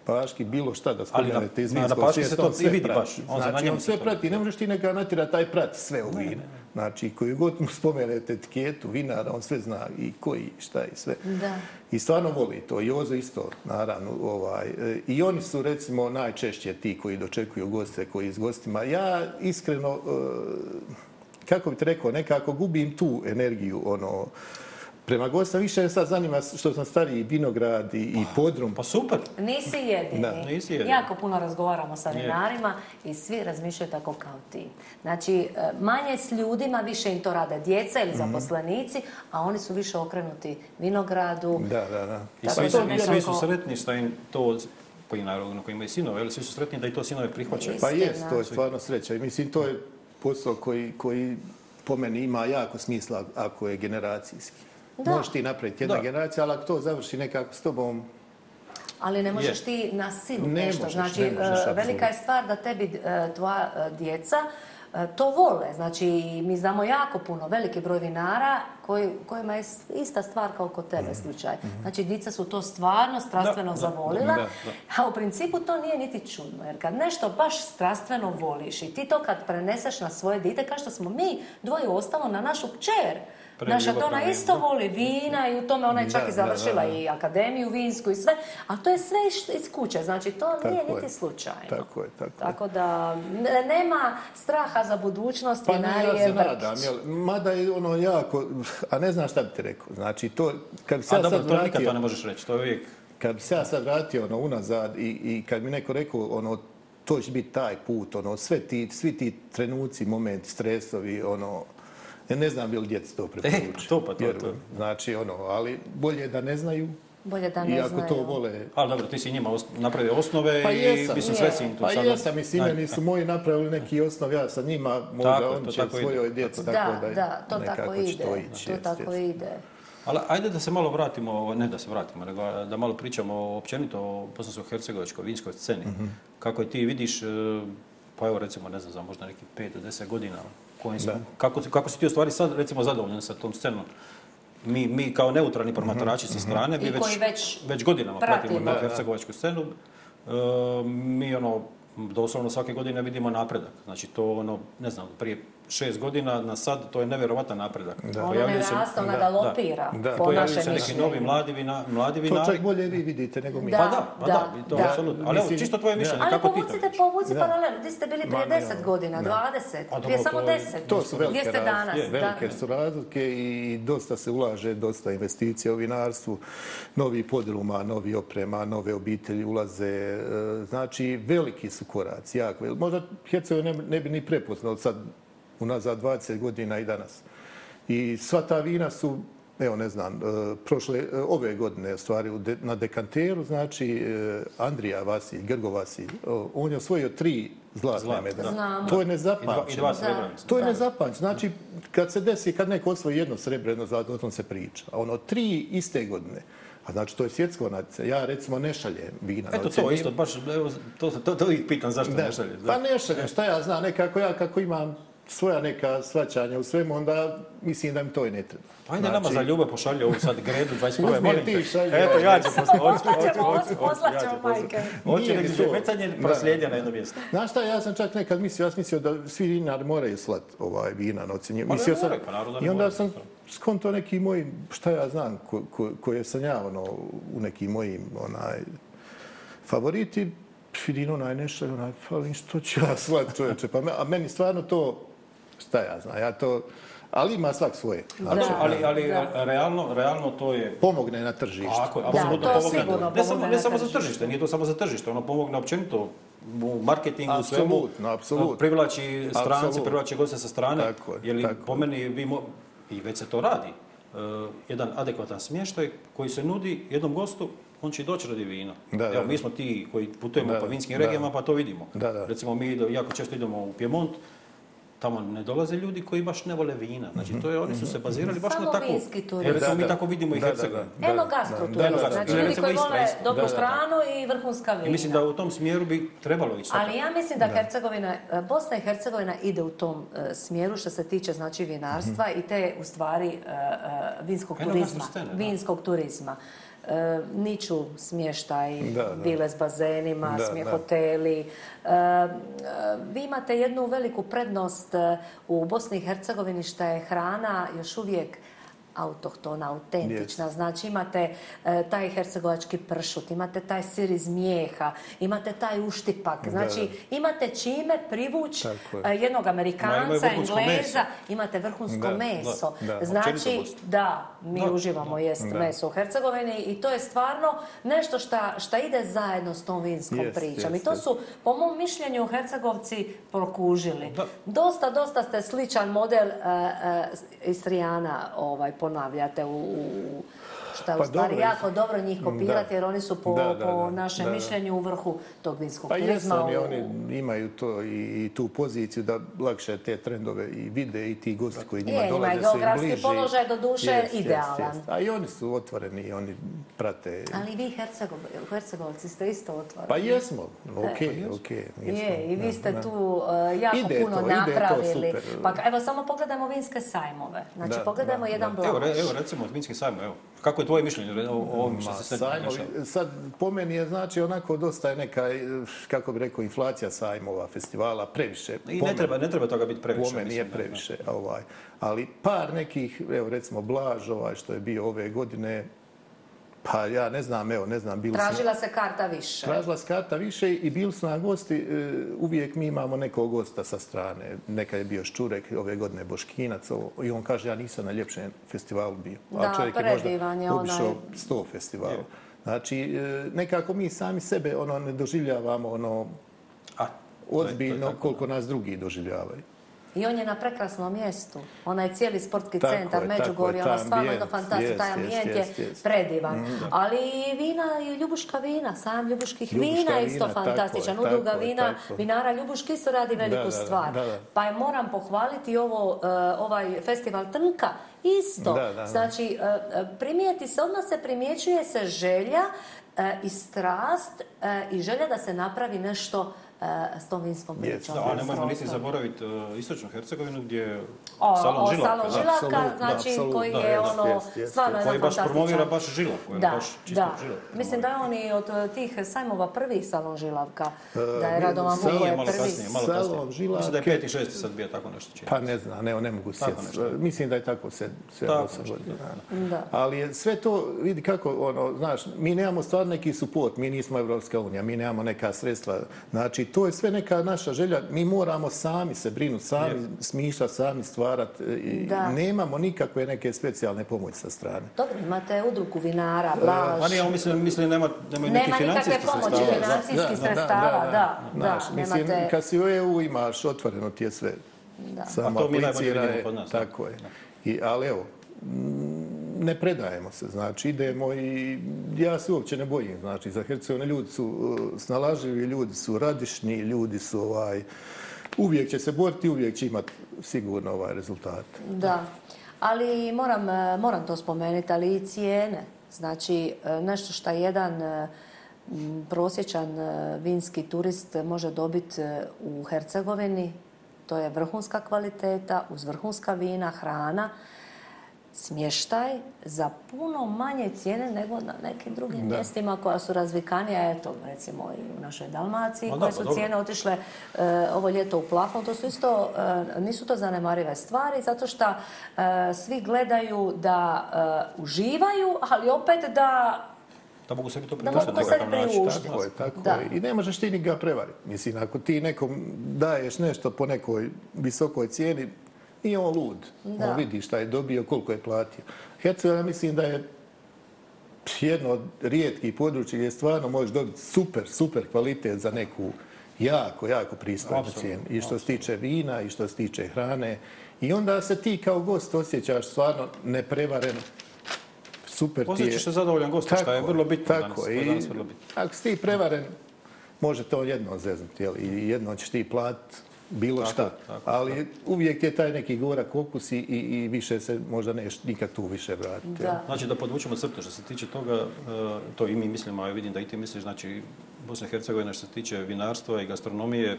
paški bilo šta da spomene te izmijenske Na paški se to i vidi prati. baš. On znači, on sve prati. Ne možeš ti neka natira taj prati sve u vine. Znači, koju god mu spomenete etiketu vinara, on sve zna i koji, šta i sve. Da. I stvarno voli to. I Oza isto, naravno. Ovaj, e, I oni su, recimo, najčešće ti koji dočekuju goste, koji iz gostima. Ja, iskreno, e, kako bi te rekao, nekako gubim tu energiju, ono, Prema gostima više me sad zanima što sam stariji i vinograd i, i podrum. Pa super. Nisi jedini. Da. Nisi jedini. Jako puno razgovaramo sa vinarima i svi razmišljaju tako kao ti. Znači, e, manje s ljudima, više im to rade djeca ili mhm. zaposlenici, mm -hmm. a oni su više okrenuti vinogradu. Da, da, da. I svi, su, i svi su sretni što im to pa koji naravno koji imaju sinove, ali svi su sretni da i to sinove prihvaćaju. Pa jest, to je stvarno sreća. I mislim, to je posao koji, koji po meni ima jako smisla ako je generacijski možeš ti napraviti jedna generacija, ali ako to završi nekako s tobom... Ali ne možeš ti na sinu nešto. Znači, e, velika je stvar da tebi e, tvoja e, djeca to vole. Znači, mi znamo jako puno, veliki broj vinara kojima je ista stvar kao kod tebe mhm. slučaj. Mhm. Znači, dica su to stvarno strastveno zavolila, a u principu to nije niti čudno. Jer kad nešto baš strastveno voliš i ti to kad preneseš na svoje dite, kao što smo mi dvoje ostalo na našu pčeru, Znaš, to ona isto voli vina i u tome ona je čak da, i završila da, da. i akademiju vinsku i sve, ali to je sve iz kuće, znači to tako nije je. niti slučajno. Tako je, tako, tako je. Tako da nema straha za budućnost pa vinarije Brkić. Pa ja se nadam, jel, mada je ono jako, a ne znam šta bi ti rekao, znači to... Kad se a ja dobro, sad to vratio, nikad to ne možeš reći, to je uvijek... Kad se ja sad vratio ono, unazad i, i kad mi neko rekao, ono, to će biti taj put, ono, sve ti, svi ti trenuci, momenti, stresovi, ono, Ne znam bil djeci to e, preporučio. Pa to pa to, to. Znači, ono, ali bolje da ne znaju. Bolje da ne znaju. I ako znaju. to vole... Ali dobro, ti si njima napravio osnove pa jesam, i mislim sve si im tu pa sada. Pa jesam, mislim, oni su moji napravili neki osnov, ja sa njima mogu da on će svojoj djeci tako, tako da, da, to tako ide. To, ići, to tako jest, ide. Ali ajde da se malo vratimo, ne da se vratimo, nego da malo pričamo općenito o bosansko-hercegovičkoj vinskoj sceni. Mm -hmm. Kako ti vidiš, e, pa evo recimo, ne znam, za možda neki 5 do 10 godina, kojim smo... Kako, kako si ti u stvari sad, recimo, zadovoljan sa tom scenom? Mi, mi kao neutralni mhm. promatrači mm -hmm. sa mhm. strane, mi već, već, već godinama pratimo na hercegovačku scenu, e, mi ono, doslovno svake godine vidimo napredak. Znači, to ono, ne znam, prije šest godina na sad, to je nevjerovatan napredak. Da. Ono Pojavljaju ne rasta, ona da lopira. Da. Da. Pojavljaju se neki novi mladivina, mladivina. To čak bolje vi vidite nego mi. Da. Pa da, pa da. da. to da. Absolutno. Ali Mislim, evo, čisto tvoje mišljenje. Ali povucite, povucite paralelno. Gdje ste bili prije deset godina, dvadeset, prije samo deset. To su velike razlike. Gdje ste danas? Velike su razlike i dosta se ulaže, dosta investicija u vinarstvu. Novi podruma, novi oprema, nove obitelji ulaze. E, znači, veliki su koraci, jako. Možda Hercegovina ne bi ni prepoznao sad unazad 20 godina i danas. I sva ta vina su, evo ne znam, e, prošle e, ove godine stvari na dekanteru, znači e, Andrija Vasilj, Grgo Vasilj, on je osvojio tri zlatne medalje. To je nezapanče. I dva srebrne. To je nezapanče. Znači, kad se desi, kad neko osvoji jedno srebrne, jedno zlatne, o tom se priča. A ono, tri iste godine, A znači, to je svjetsko nadice. Ja, recimo, ne šaljem vina. Eto, to isto, baš, to, to, to, to pitan zašto ne šaljem. Pa ne šaljem, šta ja znam, nekako ja, kako imam svoja neka svaćanja u svemu, onda mislim da mi to i ne treba. Pa ajde znači... nama za ljubav pošalje ovu sad gredu 21. Uzmi, molim ti, šalje. Eto, ja ću poslaćemo majke. Oće da je mecanje proslijedio na jedno mjesto. Znaš šta, ja sam čak nekad mislio, ja sam mislio da svi vinari moraju slat ovaj vina na ocenje. Pa ne more, pa naravno I onda sam skonto neki moj, šta ja znam, koje ko, ko sam ja ono, u nekim mojim onaj, favoriti, Fidino najnešta, onaj, pa što ću ja slat čovječe. Pa me, a meni stvarno to, šta ja znam, ja to... Ali ima svak svoje. Znači, da, ali, ali da. Realno, realno to je... Pomogne na tržište. Tako, da, pomogne, to pomogne. sigurno pomogne ne samo, ne samo za tržište, nije to samo za tržište. Ono pomogne općenito u marketingu, absolut, svemu. Absolutno, absolutno. Privlači strance, absolut. privlači goste sa strane. Tako je, jer tako. po meni vi mo... i već se to radi, uh, jedan adekvatan smještaj koji se nudi jednom gostu on će doći radi vina. Da, Evo, da, mi smo ti koji putujemo da, po vinskim regijama, pa to vidimo. Da, da. Recimo, mi jako često idemo u Piemont, tamo ne dolaze ljudi koji baš ne vole vina. Znači, mhm. to je, oni su se mhm. bazirali baš Samo na tako... Samo vinski turizam. Evo, mi tako vidimo i Hercegovina. Eno gastro turizam. Znači, ljudi koji vole dobru hranu i vrhunska vina. I mislim da u tom smjeru bi trebalo ići. Ali ja mislim da, Hercegovina, e, Bosna i Hercegovina ide u tom e, smjeru što se tiče znači vinarstva mhm. i te, u stvari, e, vinskog turizma. Vinskog turizma. E, niču smještaj, bile s bazenima, da, smje da. hoteli. E, e, vi imate jednu veliku prednost u Bosni i Hercegovini što je hrana još uvijek autohtona, autentična. Yes. Znači imate e, taj hercegovački pršut, imate taj sir iz mijeha, imate taj uštipak. Znači da. imate čime privući je. E, jednog Amerikanca, Engleza, imate vrhunsko da. meso. Da. Da. Znači da, mi da. uživamo jest da. meso u Hercegovini i to je stvarno nešto šta, šta ide zajedno s tom vinskom yes, pričom. Yes, I to su, po mom mišljenju, hercegovci prokužili. Da. Dosta, dosta ste sličan model e, e, Istrijana ovaj, não havia até o Šta pa, u stvari dobro, jako dobro njih kopirati da. jer oni su po, da, da, po da, našem da, mišljenju u vrhu tog vinskog pa turizma. Pa u... oni imaju to i, i tu poziciju da lakše te trendove i vide i ti gosti koji njima je, dolaze su im bliži. Ima geografski položaj do duše jest, idealan. Jest, jest. A i oni su otvoreni i oni prate. Ali vi Hercegov, Hercegovci ste isto otvoreni. Pa jesmo, e, okej, okay, pa okej. Okay, je, i vi ste da, tu uh, jako ide puno to, napravili. Ide to, super. Pa evo, samo pogledajmo vinske sajmove. Znači, da, pogledajmo da, jedan da. blok. Evo, evo, recimo, vinske sajmove, evo. Kako je tvoje mišljenje o ovom što se sve dešava? Sad, po meni je znači onako dosta je neka, eh, kako bi rekao, inflacija sajmova, festivala, previše. I ne, treba, ne treba toga biti previše. Po meni je previše. Ovaj. Ali par nekih, evo recimo Blaž, ovaj, što je bio ove godine, Pa ja ne znam, evo, ne znam. Bilo Tražila sam... se karta više. Tražila se karta više i bili su na gosti. E, uvijek mi imamo nekog gosta sa strane. Neka je bio Ščurek, ove godine Boškinac. Ovo. I on kaže, ja nisam na ljepšem festivalu bio. Da, čovjek je možda obišao sto onaj... festivala. Znači, e, nekako mi sami sebe ono, ne doživljavamo ono, ozbiljno koliko nas drugi doživljavaju. I on je na prekrasnom mjestu. Ona je cijeli sportski tako centar, Međugorje, ona stvarno je fantastična, taj ambijent je predivan. Mm, Ali i vina, i Ljubuška vina, sam Ljubuških vina je isto fantastičan. Uduga vina, tako. vinara Ljubuški isto radi veliku da, stvar. Da, da, da. Pa je moram pohvaliti ovo, uh, ovaj festival Trnka, isto. Da, da, da. Znači, uh, primijeti se, odmah se primjećuje se želja uh, i strast uh, i želja da se napravi nešto uh, Eh, s tom vinskom pričom. Yes. Da, a ne možemo niti zaboraviti uh, eh, Istočnu Hercegovinu gdje je o, salon o, žilaka. Salon žilaka, da, znači da, koji da, je da, ono, stvarno jedan fantastičan. Koji baš promovira baš žilak, koji da, je baš čistog da. žilaka. Mislim da je on i od eh, tih sajmova prvi salon žilavka, uh, da je Radova Muko je prvi. Kasnije, malo kasnije, malo Salon žilaka. Mislim da je peti šesti sad bio tako nešto čini. Pa ne znam, ne, ne mogu sjeti. Mislim da je tako sve, sve tako, osam godina. Ali sve to, vidi kako, ono, znaš, mi nemamo stvarno neki suport, mi nismo Evropska unija, mi nemamo neka sredstva. Znači, to je sve neka naša želja. Mi moramo sami se brinuti, sami smišljati, sami stvarati. E, nemamo nikakve neke specijalne pomoći sa strane. Dobro, imate udruku vinara, e, blaž. Pa nije, mislim, mislim nema, nema nema nikakve pomoći financijskih sredstava. Da, da, da. da, da, da, da, da mislim, nemate... kad si u EU imaš, otvoreno ti je sve. Da. Samo A to mi najbolje vidimo kod nas. Tako je. I, ali evo, ne predajemo se, znači idemo i ja se uopće ne bojim, znači za Hercegovine ljudi su e, snalaživi, ljudi su radišni, ljudi su ovaj, uvijek će se boriti, uvijek će imati sigurno ovaj rezultat. Da, ali moram, e, moram to spomenuti, ali i cijene, znači e, nešto što jedan prosječan vinski turist može dobiti u Hercegovini, to je vrhunska kvaliteta uz vrhunska vina, hrana, hrana, smještaj za puno manje cijene nego na nekim drugim mjestima koja su razvikanija, eto, recimo i u našoj Dalmaciji, koje su cijene otišle eh, ovo ljeto u plafon. To su isto, eh, nisu to zanemarive stvari, zato što eh, svi gledaju da uživaju, ali opet da Da mogu sebi to priuštiti. Da mogu sebi priuštiti. Tako je, tako je. I ne možeš ti ni ga prevariti. Mislim, ako ti nekom daješ nešto po nekoj visokoj cijeni, nije on lud. Da. On vidi šta je dobio, koliko je platio. Hercegovina ja mislim da je jedno od rijetkih područja gdje stvarno možeš dobiti super, super kvalitet za neku jako, jako pristojnu cijenu. I što se tiče vina, i što se tiče hrane. I onda se ti kao gost osjećaš stvarno neprevaren, super ti je. Osjećaš se zadovoljan gost, što je vrlo bitno tako, danas. Tako, i danas vrlo bitno. ako si ti prevaren, može to jedno zeznuti. Jel? I jedno ćeš ti platiti bilo tako, šta. Tako, Ali tako. uvijek je taj neki gorak okus i, i, i više se možda neš, nikad tu više vratiti. Da. Znači da podvučemo crtu što se tiče toga, e, to i mi mislimo, a vidim da i ti misliš, znači Bosna i Hercegovina što se tiče vinarstva i gastronomije,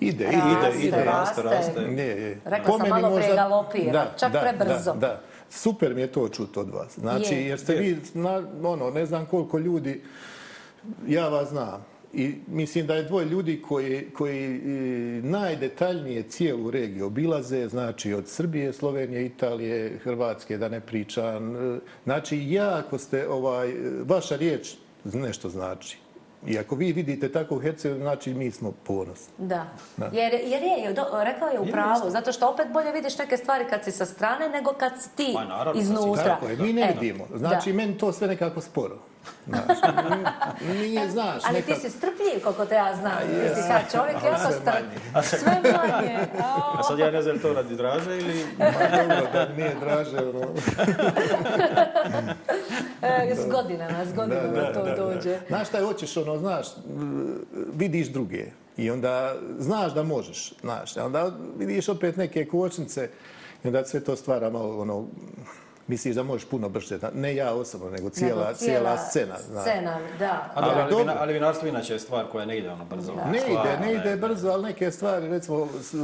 Ide, raste, ide, ide, raste, raste. Ne, je. Rekla sam malo možda... pregalopira, da, čak da, prebrzo. Da, da. Super mi je to čuti od vas. Znači, je. jer ste je. vi, na, ono, ne znam koliko ljudi, ja vas znam, I mislim da je dvoje ljudi koji, koji e, najdetaljnije cijelu regiju obilaze, znači od Srbije, Slovenije, Italije, Hrvatske, da ne pričam. E, znači, jako ste, ovaj, e, vaša riječ nešto znači. I ako vi vidite tako u Hercegovini, znači mi smo ponosni. Da. da. Jer, jer je, rekao je u pravu, zato što opet bolje vidiš neke stvari kad si sa strane nego kad si ti pa, iznutra. Tako je, mi ne e, vidimo. Znači, da. meni to sve nekako sporo. Znaš, nije, nije, znaš. Ali nekad... ti si strpljiv, koliko te ja znam. A, yes. Ti si kao čovjek i ono strpljiv. Sve manje. A, sve manje. A sad ja ne znam to radi draže ili... Ma dobro, da nije draže. Ono. e, s godinama, s godinama da, da, to da, dođe. Da. Znaš šta je, hoćeš ono, znaš, vidiš druge. I onda znaš da možeš, znaš. A onda vidiš opet neke kočnice i onda sve to stvara malo ono, misliš da možeš puno brže, ne ja osobno, nego cijela, nego cijela, cijela scena. Zna. Scena, da. Ali, ali, ali, ali vinarstvo inače je stvar koja ne ide ono brzo. Da. Ne ide, ne ide brzo, ali neke stvari, recimo, s,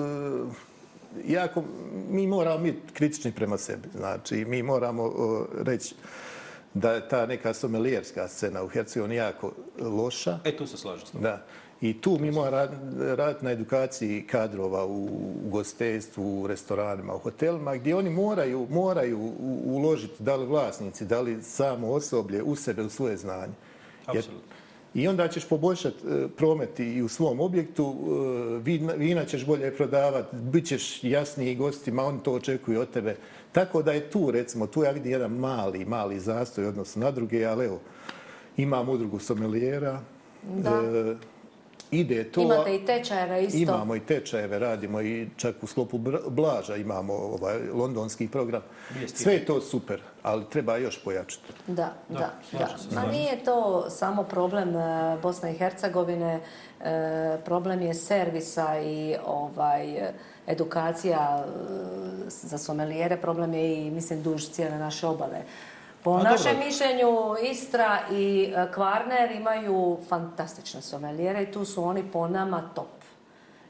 jako, mi moramo biti kritični prema sebi. Znači, mi moramo uh, reći da je ta neka somelijerska scena u Hercegovini jako loša. E, tu se slažem. Da. I tu mi mora raditi na edukaciji kadrova u gostestvu, u restoranima, u hotelima, gdje oni moraju, moraju uložiti da li vlasnici, da li samo osoblje u sebe, u svoje znanje. I onda ćeš poboljšati e, promet i u svom objektu, e, vina ćeš bolje prodavati, bit ćeš jasniji gostima, oni to očekuju od tebe. Tako da je tu, recimo, tu ja vidim jedan mali, mali zastoj odnosno na druge, ali evo, imam udrugu somelijera. Da. E, ide to. Imate i tečajeve isto? Imamo i tečajeve, radimo i čak u slopu Blaža imamo ovaj londonski program. Sve je to super, ali treba još pojačiti. Da, da. da. da. A nije to samo problem e, Bosne i Hercegovine, e, problem je servisa i ovaj edukacija e, za somelijere, problem je i, mislim, duž cijele naše obale. Po A, našem dobro. mišljenju Istra i e, Kvarner imaju fantastične someljere i tu su oni po nama top.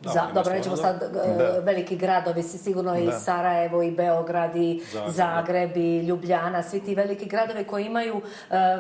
Da, za, dobro, nećemo sad e, da. veliki gradovi, sigurno da. i Sarajevo, i Beograd, i Zagreb, da. i Ljubljana, svi ti veliki gradovi koji imaju uh,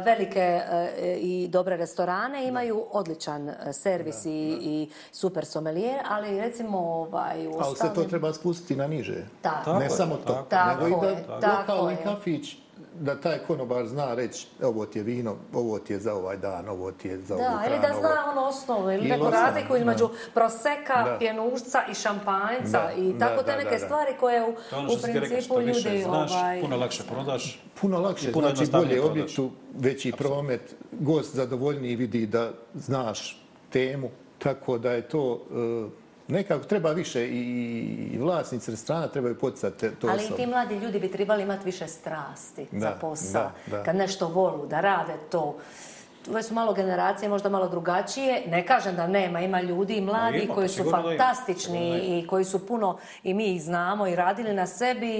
velike uh, i dobre restorane, imaju da. odličan servis da. I, da. i super sommelier, ali recimo... Ovaj, ustavim... Ali se to treba spustiti na niže. Tako. Ne samo to, tako nego je. i da lokalni kafić... Je da taj konobar zna reći ovo ti je vino, ovo ti je za ovaj dan, ovo ti je za ovu kranu. Da, ili da zna ono osnovu, ili neku razliku između proseka, pjenušca i šampanjca i tako te neke stvari koje u principu ljudi... Ono što si rekao, što više znaš, ovaj- puno lakše prodaš. Puno lakše, znači bolje objektu, veći promet, gost zadovoljniji vidi da znaš temu, tako da je to... Uh, Nekako treba više i vlasnici restorana trebaju poticati to osobno. Ali i ti mladi ljudi bi trebali imati više strasti za posao. Kad nešto volu, da rade to. Ove su malo generacije, možda malo drugačije. Ne kažem da nema, ima ljudi i mladi pa koji su fantastični i koji su puno, i mi ih znamo, i radili na sebi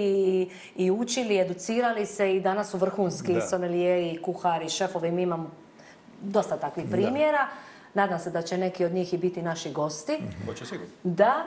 i učili, educirali se i danas su vrhunski sommelijeri, kuhari, šefovi. Mi imamo dosta takvih primjera. Da. Nadam se da će neki od njih i biti naši gosti. Mhm. Hoće sigurno. Da,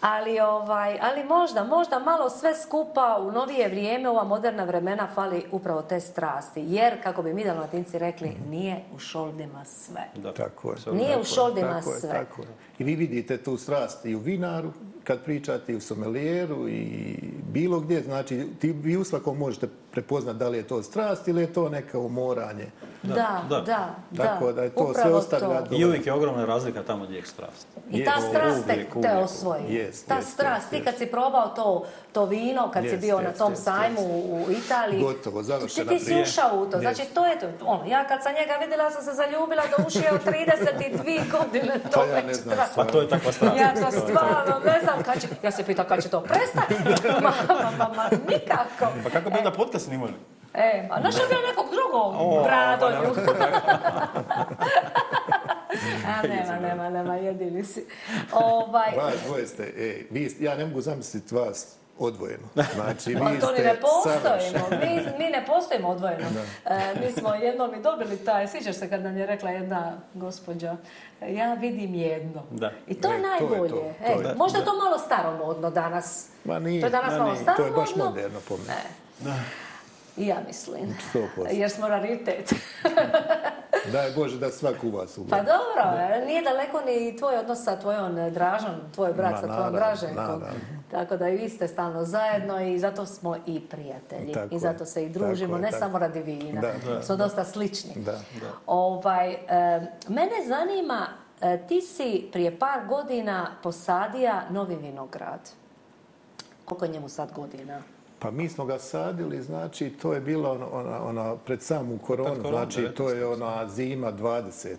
ali, ovaj, ali možda, možda malo sve skupa u novije vrijeme, ova moderna vremena fali upravo te strasti. Jer, kako bi mi da latinci rekli, mhm. nije u šoldima sve. Da. Tako je. Nije tako u šoldima tako sve. Je, tako je. I vi vidite tu strast i u vinaru, kad pričate i u somelijeru i bilo gdje, znači ti, vi u svakom možete prepoznat da li je to strast ili je to neka umoranje. Da, da, da. Tako da je to sve ostavlja to. I uvijek je ogromna razlika tamo gdje je strast. I ta je, strast te, te osvoji. Yes, ta yes, strast, ti yes, kad yes. si probao to, to vino, kad yes, si bio yes, na tom yes, sajmu yes. u Italiji. Gotovo, završena ti, ti prije. Ti si ušao u to. Yes. Znači to je to. Ono, ja kad sam njega vidjela, sam se zaljubila do uši od 32 godine. To pa ja ne znam. Pa to je takva strast. Ja to stvarno, ne znam znam kad će... Ja se pitao kad će to prestati. Ma, ma, ma, ma, nikako. Pa kako bi onda e. podcast snimali? E, a našao bi ja nekog drugog pa bradolju. A nema, nema, nema, jedini si. Ovaj... Vaj, dvoje ste, ej, vi, ja ne mogu zamisliti vas odvojeno. Znači, pa vi ste ne postojimo. Mi, mi ne postojimo odvojeno. E, mi smo jednom i dobili taj, sviđaš se kad nam je rekla jedna gospođa, ja vidim jedno. Da. I to e, je najbolje. To je to. E, to je, možda da. to malo staromodno danas. Ma nije. To je danas Ma, nije. malo staromodno. To je baš moderno po mene. E. Da. I ja mislim. 100%. Jer smo raritet. da je Bože da svak u vas ugleda. Pa dobro, da. nije daleko ni tvoj odnos sa tvojom eh, dražom, tvoj brat Ma, sa tvojom draženkom. Tako da i vi ste stalno zajedno i zato smo i prijatelji. Tako I zato se i družimo, je, ne tako. samo radi vina. Da, da, smo da. dosta slični. Da, da. Ovaj, e, mene zanima, e, ti si prije par godina posadija novi vinograd. Koliko je njemu sad godina? Pa mi smo ga sadili, znači to je bilo ona, ona, ona, pred samu koronu, znači to je ona zima 20.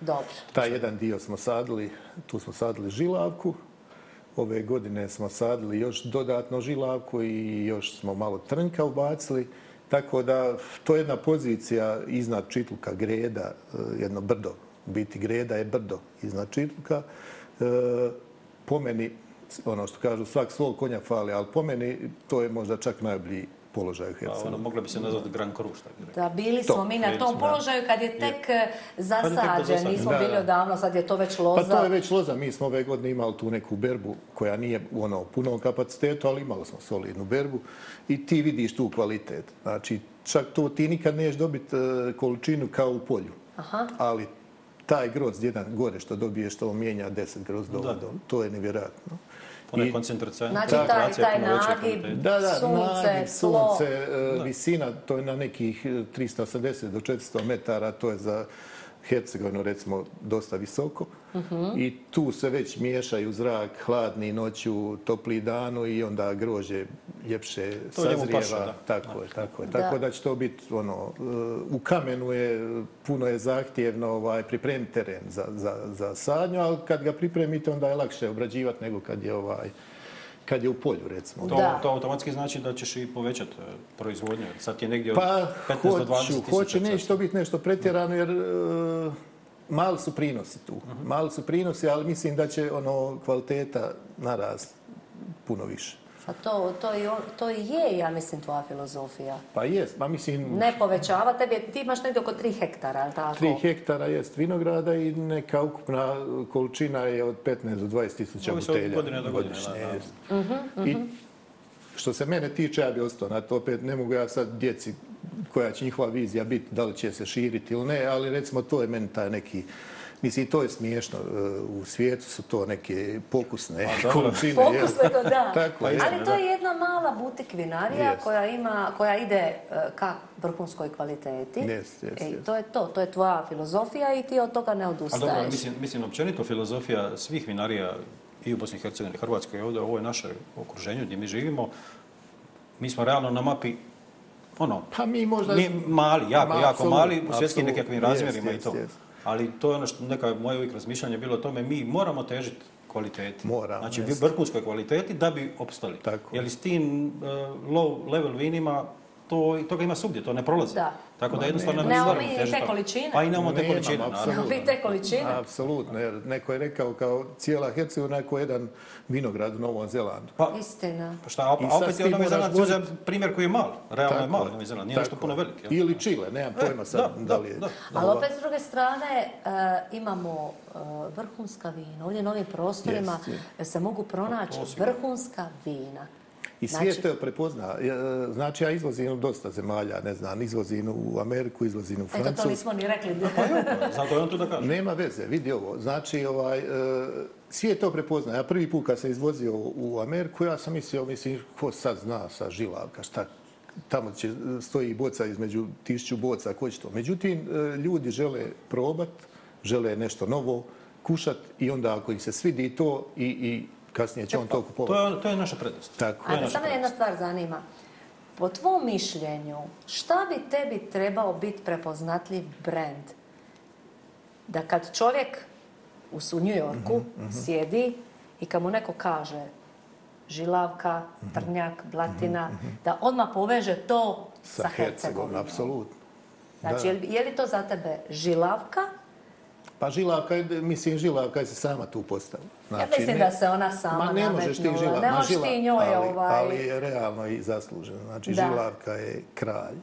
Dobro. Taj jedan dio smo sadili, tu smo sadili žilavku. Ove godine smo sadili još dodatno žilavku i još smo malo trnka ubacili. Tako da to je jedna pozicija iznad čitluka greda, eh, jedno brdo. U biti greda je brdo iznad čitluka. E, po meni ono što kažu, svak svog konja fali, ali po meni to je možda čak najbolji položaj u pa ono, Hercegovini. Ono, mogla bi se nazvati Gran Krušta. Da, bili smo to. mi na tom položaju kad je tek e, pa zasađen. Nismo bili odavno, sad je to već loza. Pa to je već loza. Mi smo ove godine imali tu neku berbu koja nije u ono, punom kapacitetu, ali imali smo solidnu berbu i ti vidiš tu kvalitet. Znači, čak to ti nikad neš dobiti e, količinu kao u polju. Aha. Ali taj groz jedan gore što dobiješ, to mijenja 10 groz dolo. To je nevjerojatno one koncentracije. Znači, taj, taj, taj nagib, sunce, da, da, nagib, sunce, e, da. visina, to je na nekih 380 e, do 400 metara, to je za Hercegovinu, recimo, dosta visoko. Uh, Mhm. i tu se već miješaju zrak hladni noću, topli danu i onda grože ljepše sazrijeva. To je mu paša, da. Tako da će to biti, ono, u kamenu je, puno je zahtjevno ovaj, pripremiti teren za sadnju, ali kad ga pripremite, onda je lakše obrađivati nego kad je ovaj kad je u polju, recimo. To automatski znači da ćeš i povećati e, proizvodnje. Sad ti je negdje od 15 pa, do 20 tisuća. Pa hoću, hoću, neće to biti nešto pretjerano, jer e, mali su prinosi tu. Mhm. Mali su prinosi, ali mislim da će ono kvaliteta narast puno više. Pa to, to, i on, to i je, ja mislim, tvoja filozofija. Pa jest, ma mislim... Ne povećava tebi, ti imaš negdje oko 3 hektara, ali tako? 3 hektara jest vinograda i neka ukupna količina je od 15 do 20 tisuća butelja. Ovo je od godine do godine, godine da. Uh -huh, uh -huh. I mhm. što se mene tiče, ja bi ostao na to opet, ne mogu ja sad djeci koja će njihova vizija biti, da li će se širiti ili ne, ali recimo to je meni taj neki... Mislim, to je smiješno. E, u svijetu su to neke pokusne količine. Pokusne to, da. Tako, ali istine, to je jedna mala butik vinarija yes. koja, ima, koja ide e, ka vrhunskoj kvaliteti. Yes, yes, e, yes. To je to. To je tvoja filozofija i ti od toga ne odustaješ. A dobro, mislim, mislim općenito filozofija svih vinarija i u Bosni i Hercegovini, Hrvatskoj, ovdje, ovo je naše okruženje gdje mi živimo. Mi smo realno na mapi ono, pa mi možda... Nije, mali, jako, ma, jako mali, u svjetskim nekakvim razmjerima jest, i to. Jest, jest. Ali to je ono što neka moje uvijek razmišljanje bilo o tome, mi moramo težiti kvaliteti. Mora. Znači, vrhunskoj kvaliteti da bi opstali. Tako. Jer s tim uh, low level vinima to, toga ima svugdje, to ne prolazi. Da. Tako da jednostavno nam izvarno teže. Ne, ali i te količine. Pa i nemamo te količine. Nemam, apsolutno. Ne, te količine. Apsolutno, jer neko je rekao kao cijela Hercegovina je kao jedan vinograd u Novom Zelandu. Pa, Istina. Pa šta, a, a opet je Novi Zeland uzem uzeti... primjer koji je mal. Realno tako, je mal Novi Zeland, nije tako. nešto puno veliko. Ili Chile, nemam e, pojma sad e, da, da, li je. Da, da, ali opet s druge strane uh, imamo uh, vrhunska vina. Ovdje na ovim prostorima yes, se mogu pa, pronaći vrhunska vina. I svijet znači- to je prepozna. E, znači, ja izvozim u dosta zemalja, ne znam, izvozim u Ameriku, izvozim u Francu. Eto, to nismo ni rekli. Pa je zato je on to da kaže. Nema veze, vidi ovo. Znači, ovaj, e, svijet to prepozna. Ja prvi put kad sam izvozio u Ameriku, ja sam mislio, mislim, ko sad zna sa žilavka, šta tamo će, stoji boca između tišću boca, ko će to. Međutim, e, ljudi žele probat, žele nešto novo, kušat i onda ako im se svidi to i, i kasnije će e, on pa, to kupovati. To je, to je naša prednost. Tako. A je samo jedna stvar zanima. Po tvom mišljenju, šta bi tebi trebao biti prepoznatljiv brand? Da kad čovjek u su New Yorku uh -huh, uh -huh. sjedi i kad mu neko kaže žilavka, mhm. trnjak, blatina, uh -huh, uh -huh. da odmah poveže to sa, sa Hercegovinom. Apsolutno. Znači, da. Je, li, je li to za tebe žilavka Pa žilavka je, mislim, žilavka je se sama tu postavila. Znači, ja mislim ne, da se ona sama nametnula. Ma ne možeš ti žilavka. Ne možeš ti njoj ali, ovaj... Ali je realno i zaslužena. Znači, da. žilavka je kralj.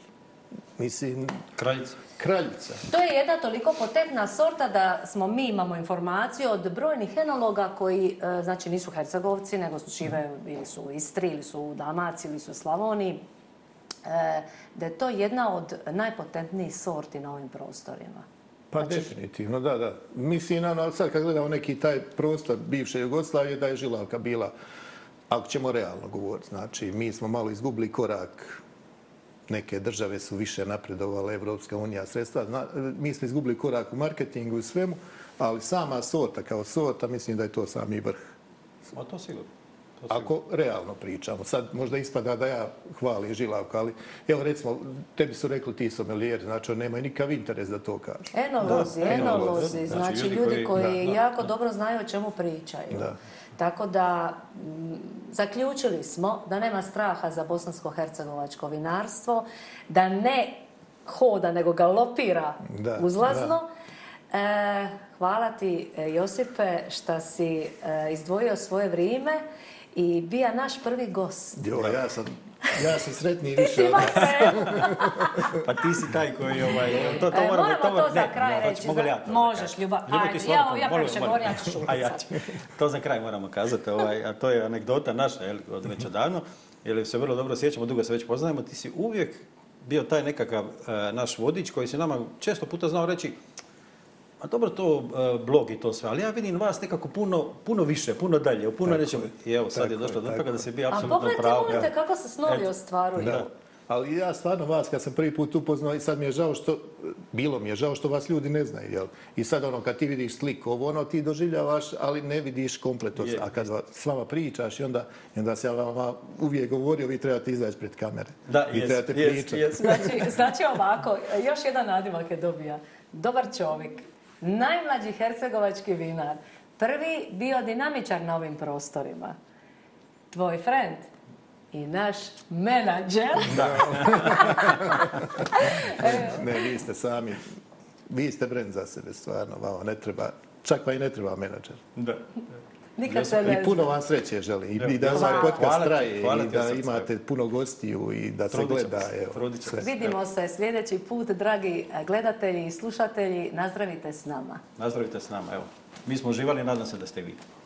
Mislim... Kraljica. Kraljica. To je jedna toliko potentna sorta da smo mi imamo informaciju od brojnih enologa koji, e, znači, nisu hercegovci, nego su čive, mm. ili su u Istri, ili su u Damaci, ili su u Slavoniji, e, da je to jedna od najpotentnijih sorti na ovim prostorima. Pa znači... definitivno, da, da. Mislim, ano, sad kad gledamo neki taj prostor bivše Jugoslavije, da je žilavka bila, ako ćemo realno govoriti, znači, mi smo malo izgubili korak, neke države su više napredovale, Evropska unija, sredstva, zna, mi smo izgubili korak u marketingu i svemu, ali sama sorta kao sorta, mislim da je to sami vrh. A to sigurno. Ako realno pričamo, sad možda ispada da ja hvalim Žilavka, ali evo recimo, tebi su rekli ti su melijer, znači on nema nikav interes da to kaže. Enolozi, enolozi, znači, znači ljudi koji jako dobro znaju o čemu pričaju. Tako da, zaključili smo da nema straha za bosansko-hercegovačko vinarstvo, da ne hoda, nego ga lopira uzlazno. E, hvala ti, e, Josipe, što si e, izdvojio svoje vrijeme. Hvala ti, Josipe, što si izdvojio svoje vrijeme i bija naš prvi gost. Jo, ja sam Ja sam sretniji više od vas. pa ti si taj koji ovaj... To, to e, moramo, moramo to, to za ne, kraj ne, reći. Mogu li ja to možeš, Ljuba. Ljuba, ti ja, ja, ja molim, molim. Govorim, ja ću ja ću. To za kraj moramo kazati. Ovaj, a to je anegdota naša jel, od već odavno. Jer se vrlo dobro sjećamo, dugo se već poznajemo. Ti si uvijek bio taj nekakav uh, naš vodič koji se nama često puta znao reći Ma dobro, to e, blog i to sve, ali ja vidim vas nekako puno, puno više, puno dalje, u puno nećemo... I evo, sad je došlo do toga da se bi apsolutno pravo. A pogledajte, molite, kako se snovi ostvaruju. Da. Ali ja stvarno vas, kad sam prvi put upoznao, i sad mi je žao što... Bilo mi je žao što vas ljudi ne znaju, jel? I sad ono, kad ti vidiš sliku ovo, ono, ti doživljavaš, ali ne vidiš kompletno. A kad s vama pričaš i onda, i onda se ja vam uvijek govorio, vi trebate izaći pred kamere. Da, vi jes, trebate jes, pričati. Jes, jes. znači, znači ovako, još jedan nadimak je dobija. Dobar čovjek, najmlađi hercegovački vinar, prvi bio dinamičar na ovim prostorima, tvoj friend i naš menadžer. Da. ne, vi ste sami, vi ste brend za sebe, stvarno, vama ne treba, čak vam pa i ne treba menadžer. Da. Nikad se ne I puno vam sreće želim. I evo, da ovaj podcast hvala traje ti, hvala i da imate srce. puno gostiju i da se Trudiće gleda. Se. Evo, sve. Vidimo evo. se sljedeći put, dragi eh, gledatelji i slušatelji. Nazdravite s nama. Nazdravite s nama, evo. Mi smo uživali, nadam se da ste vidjeli.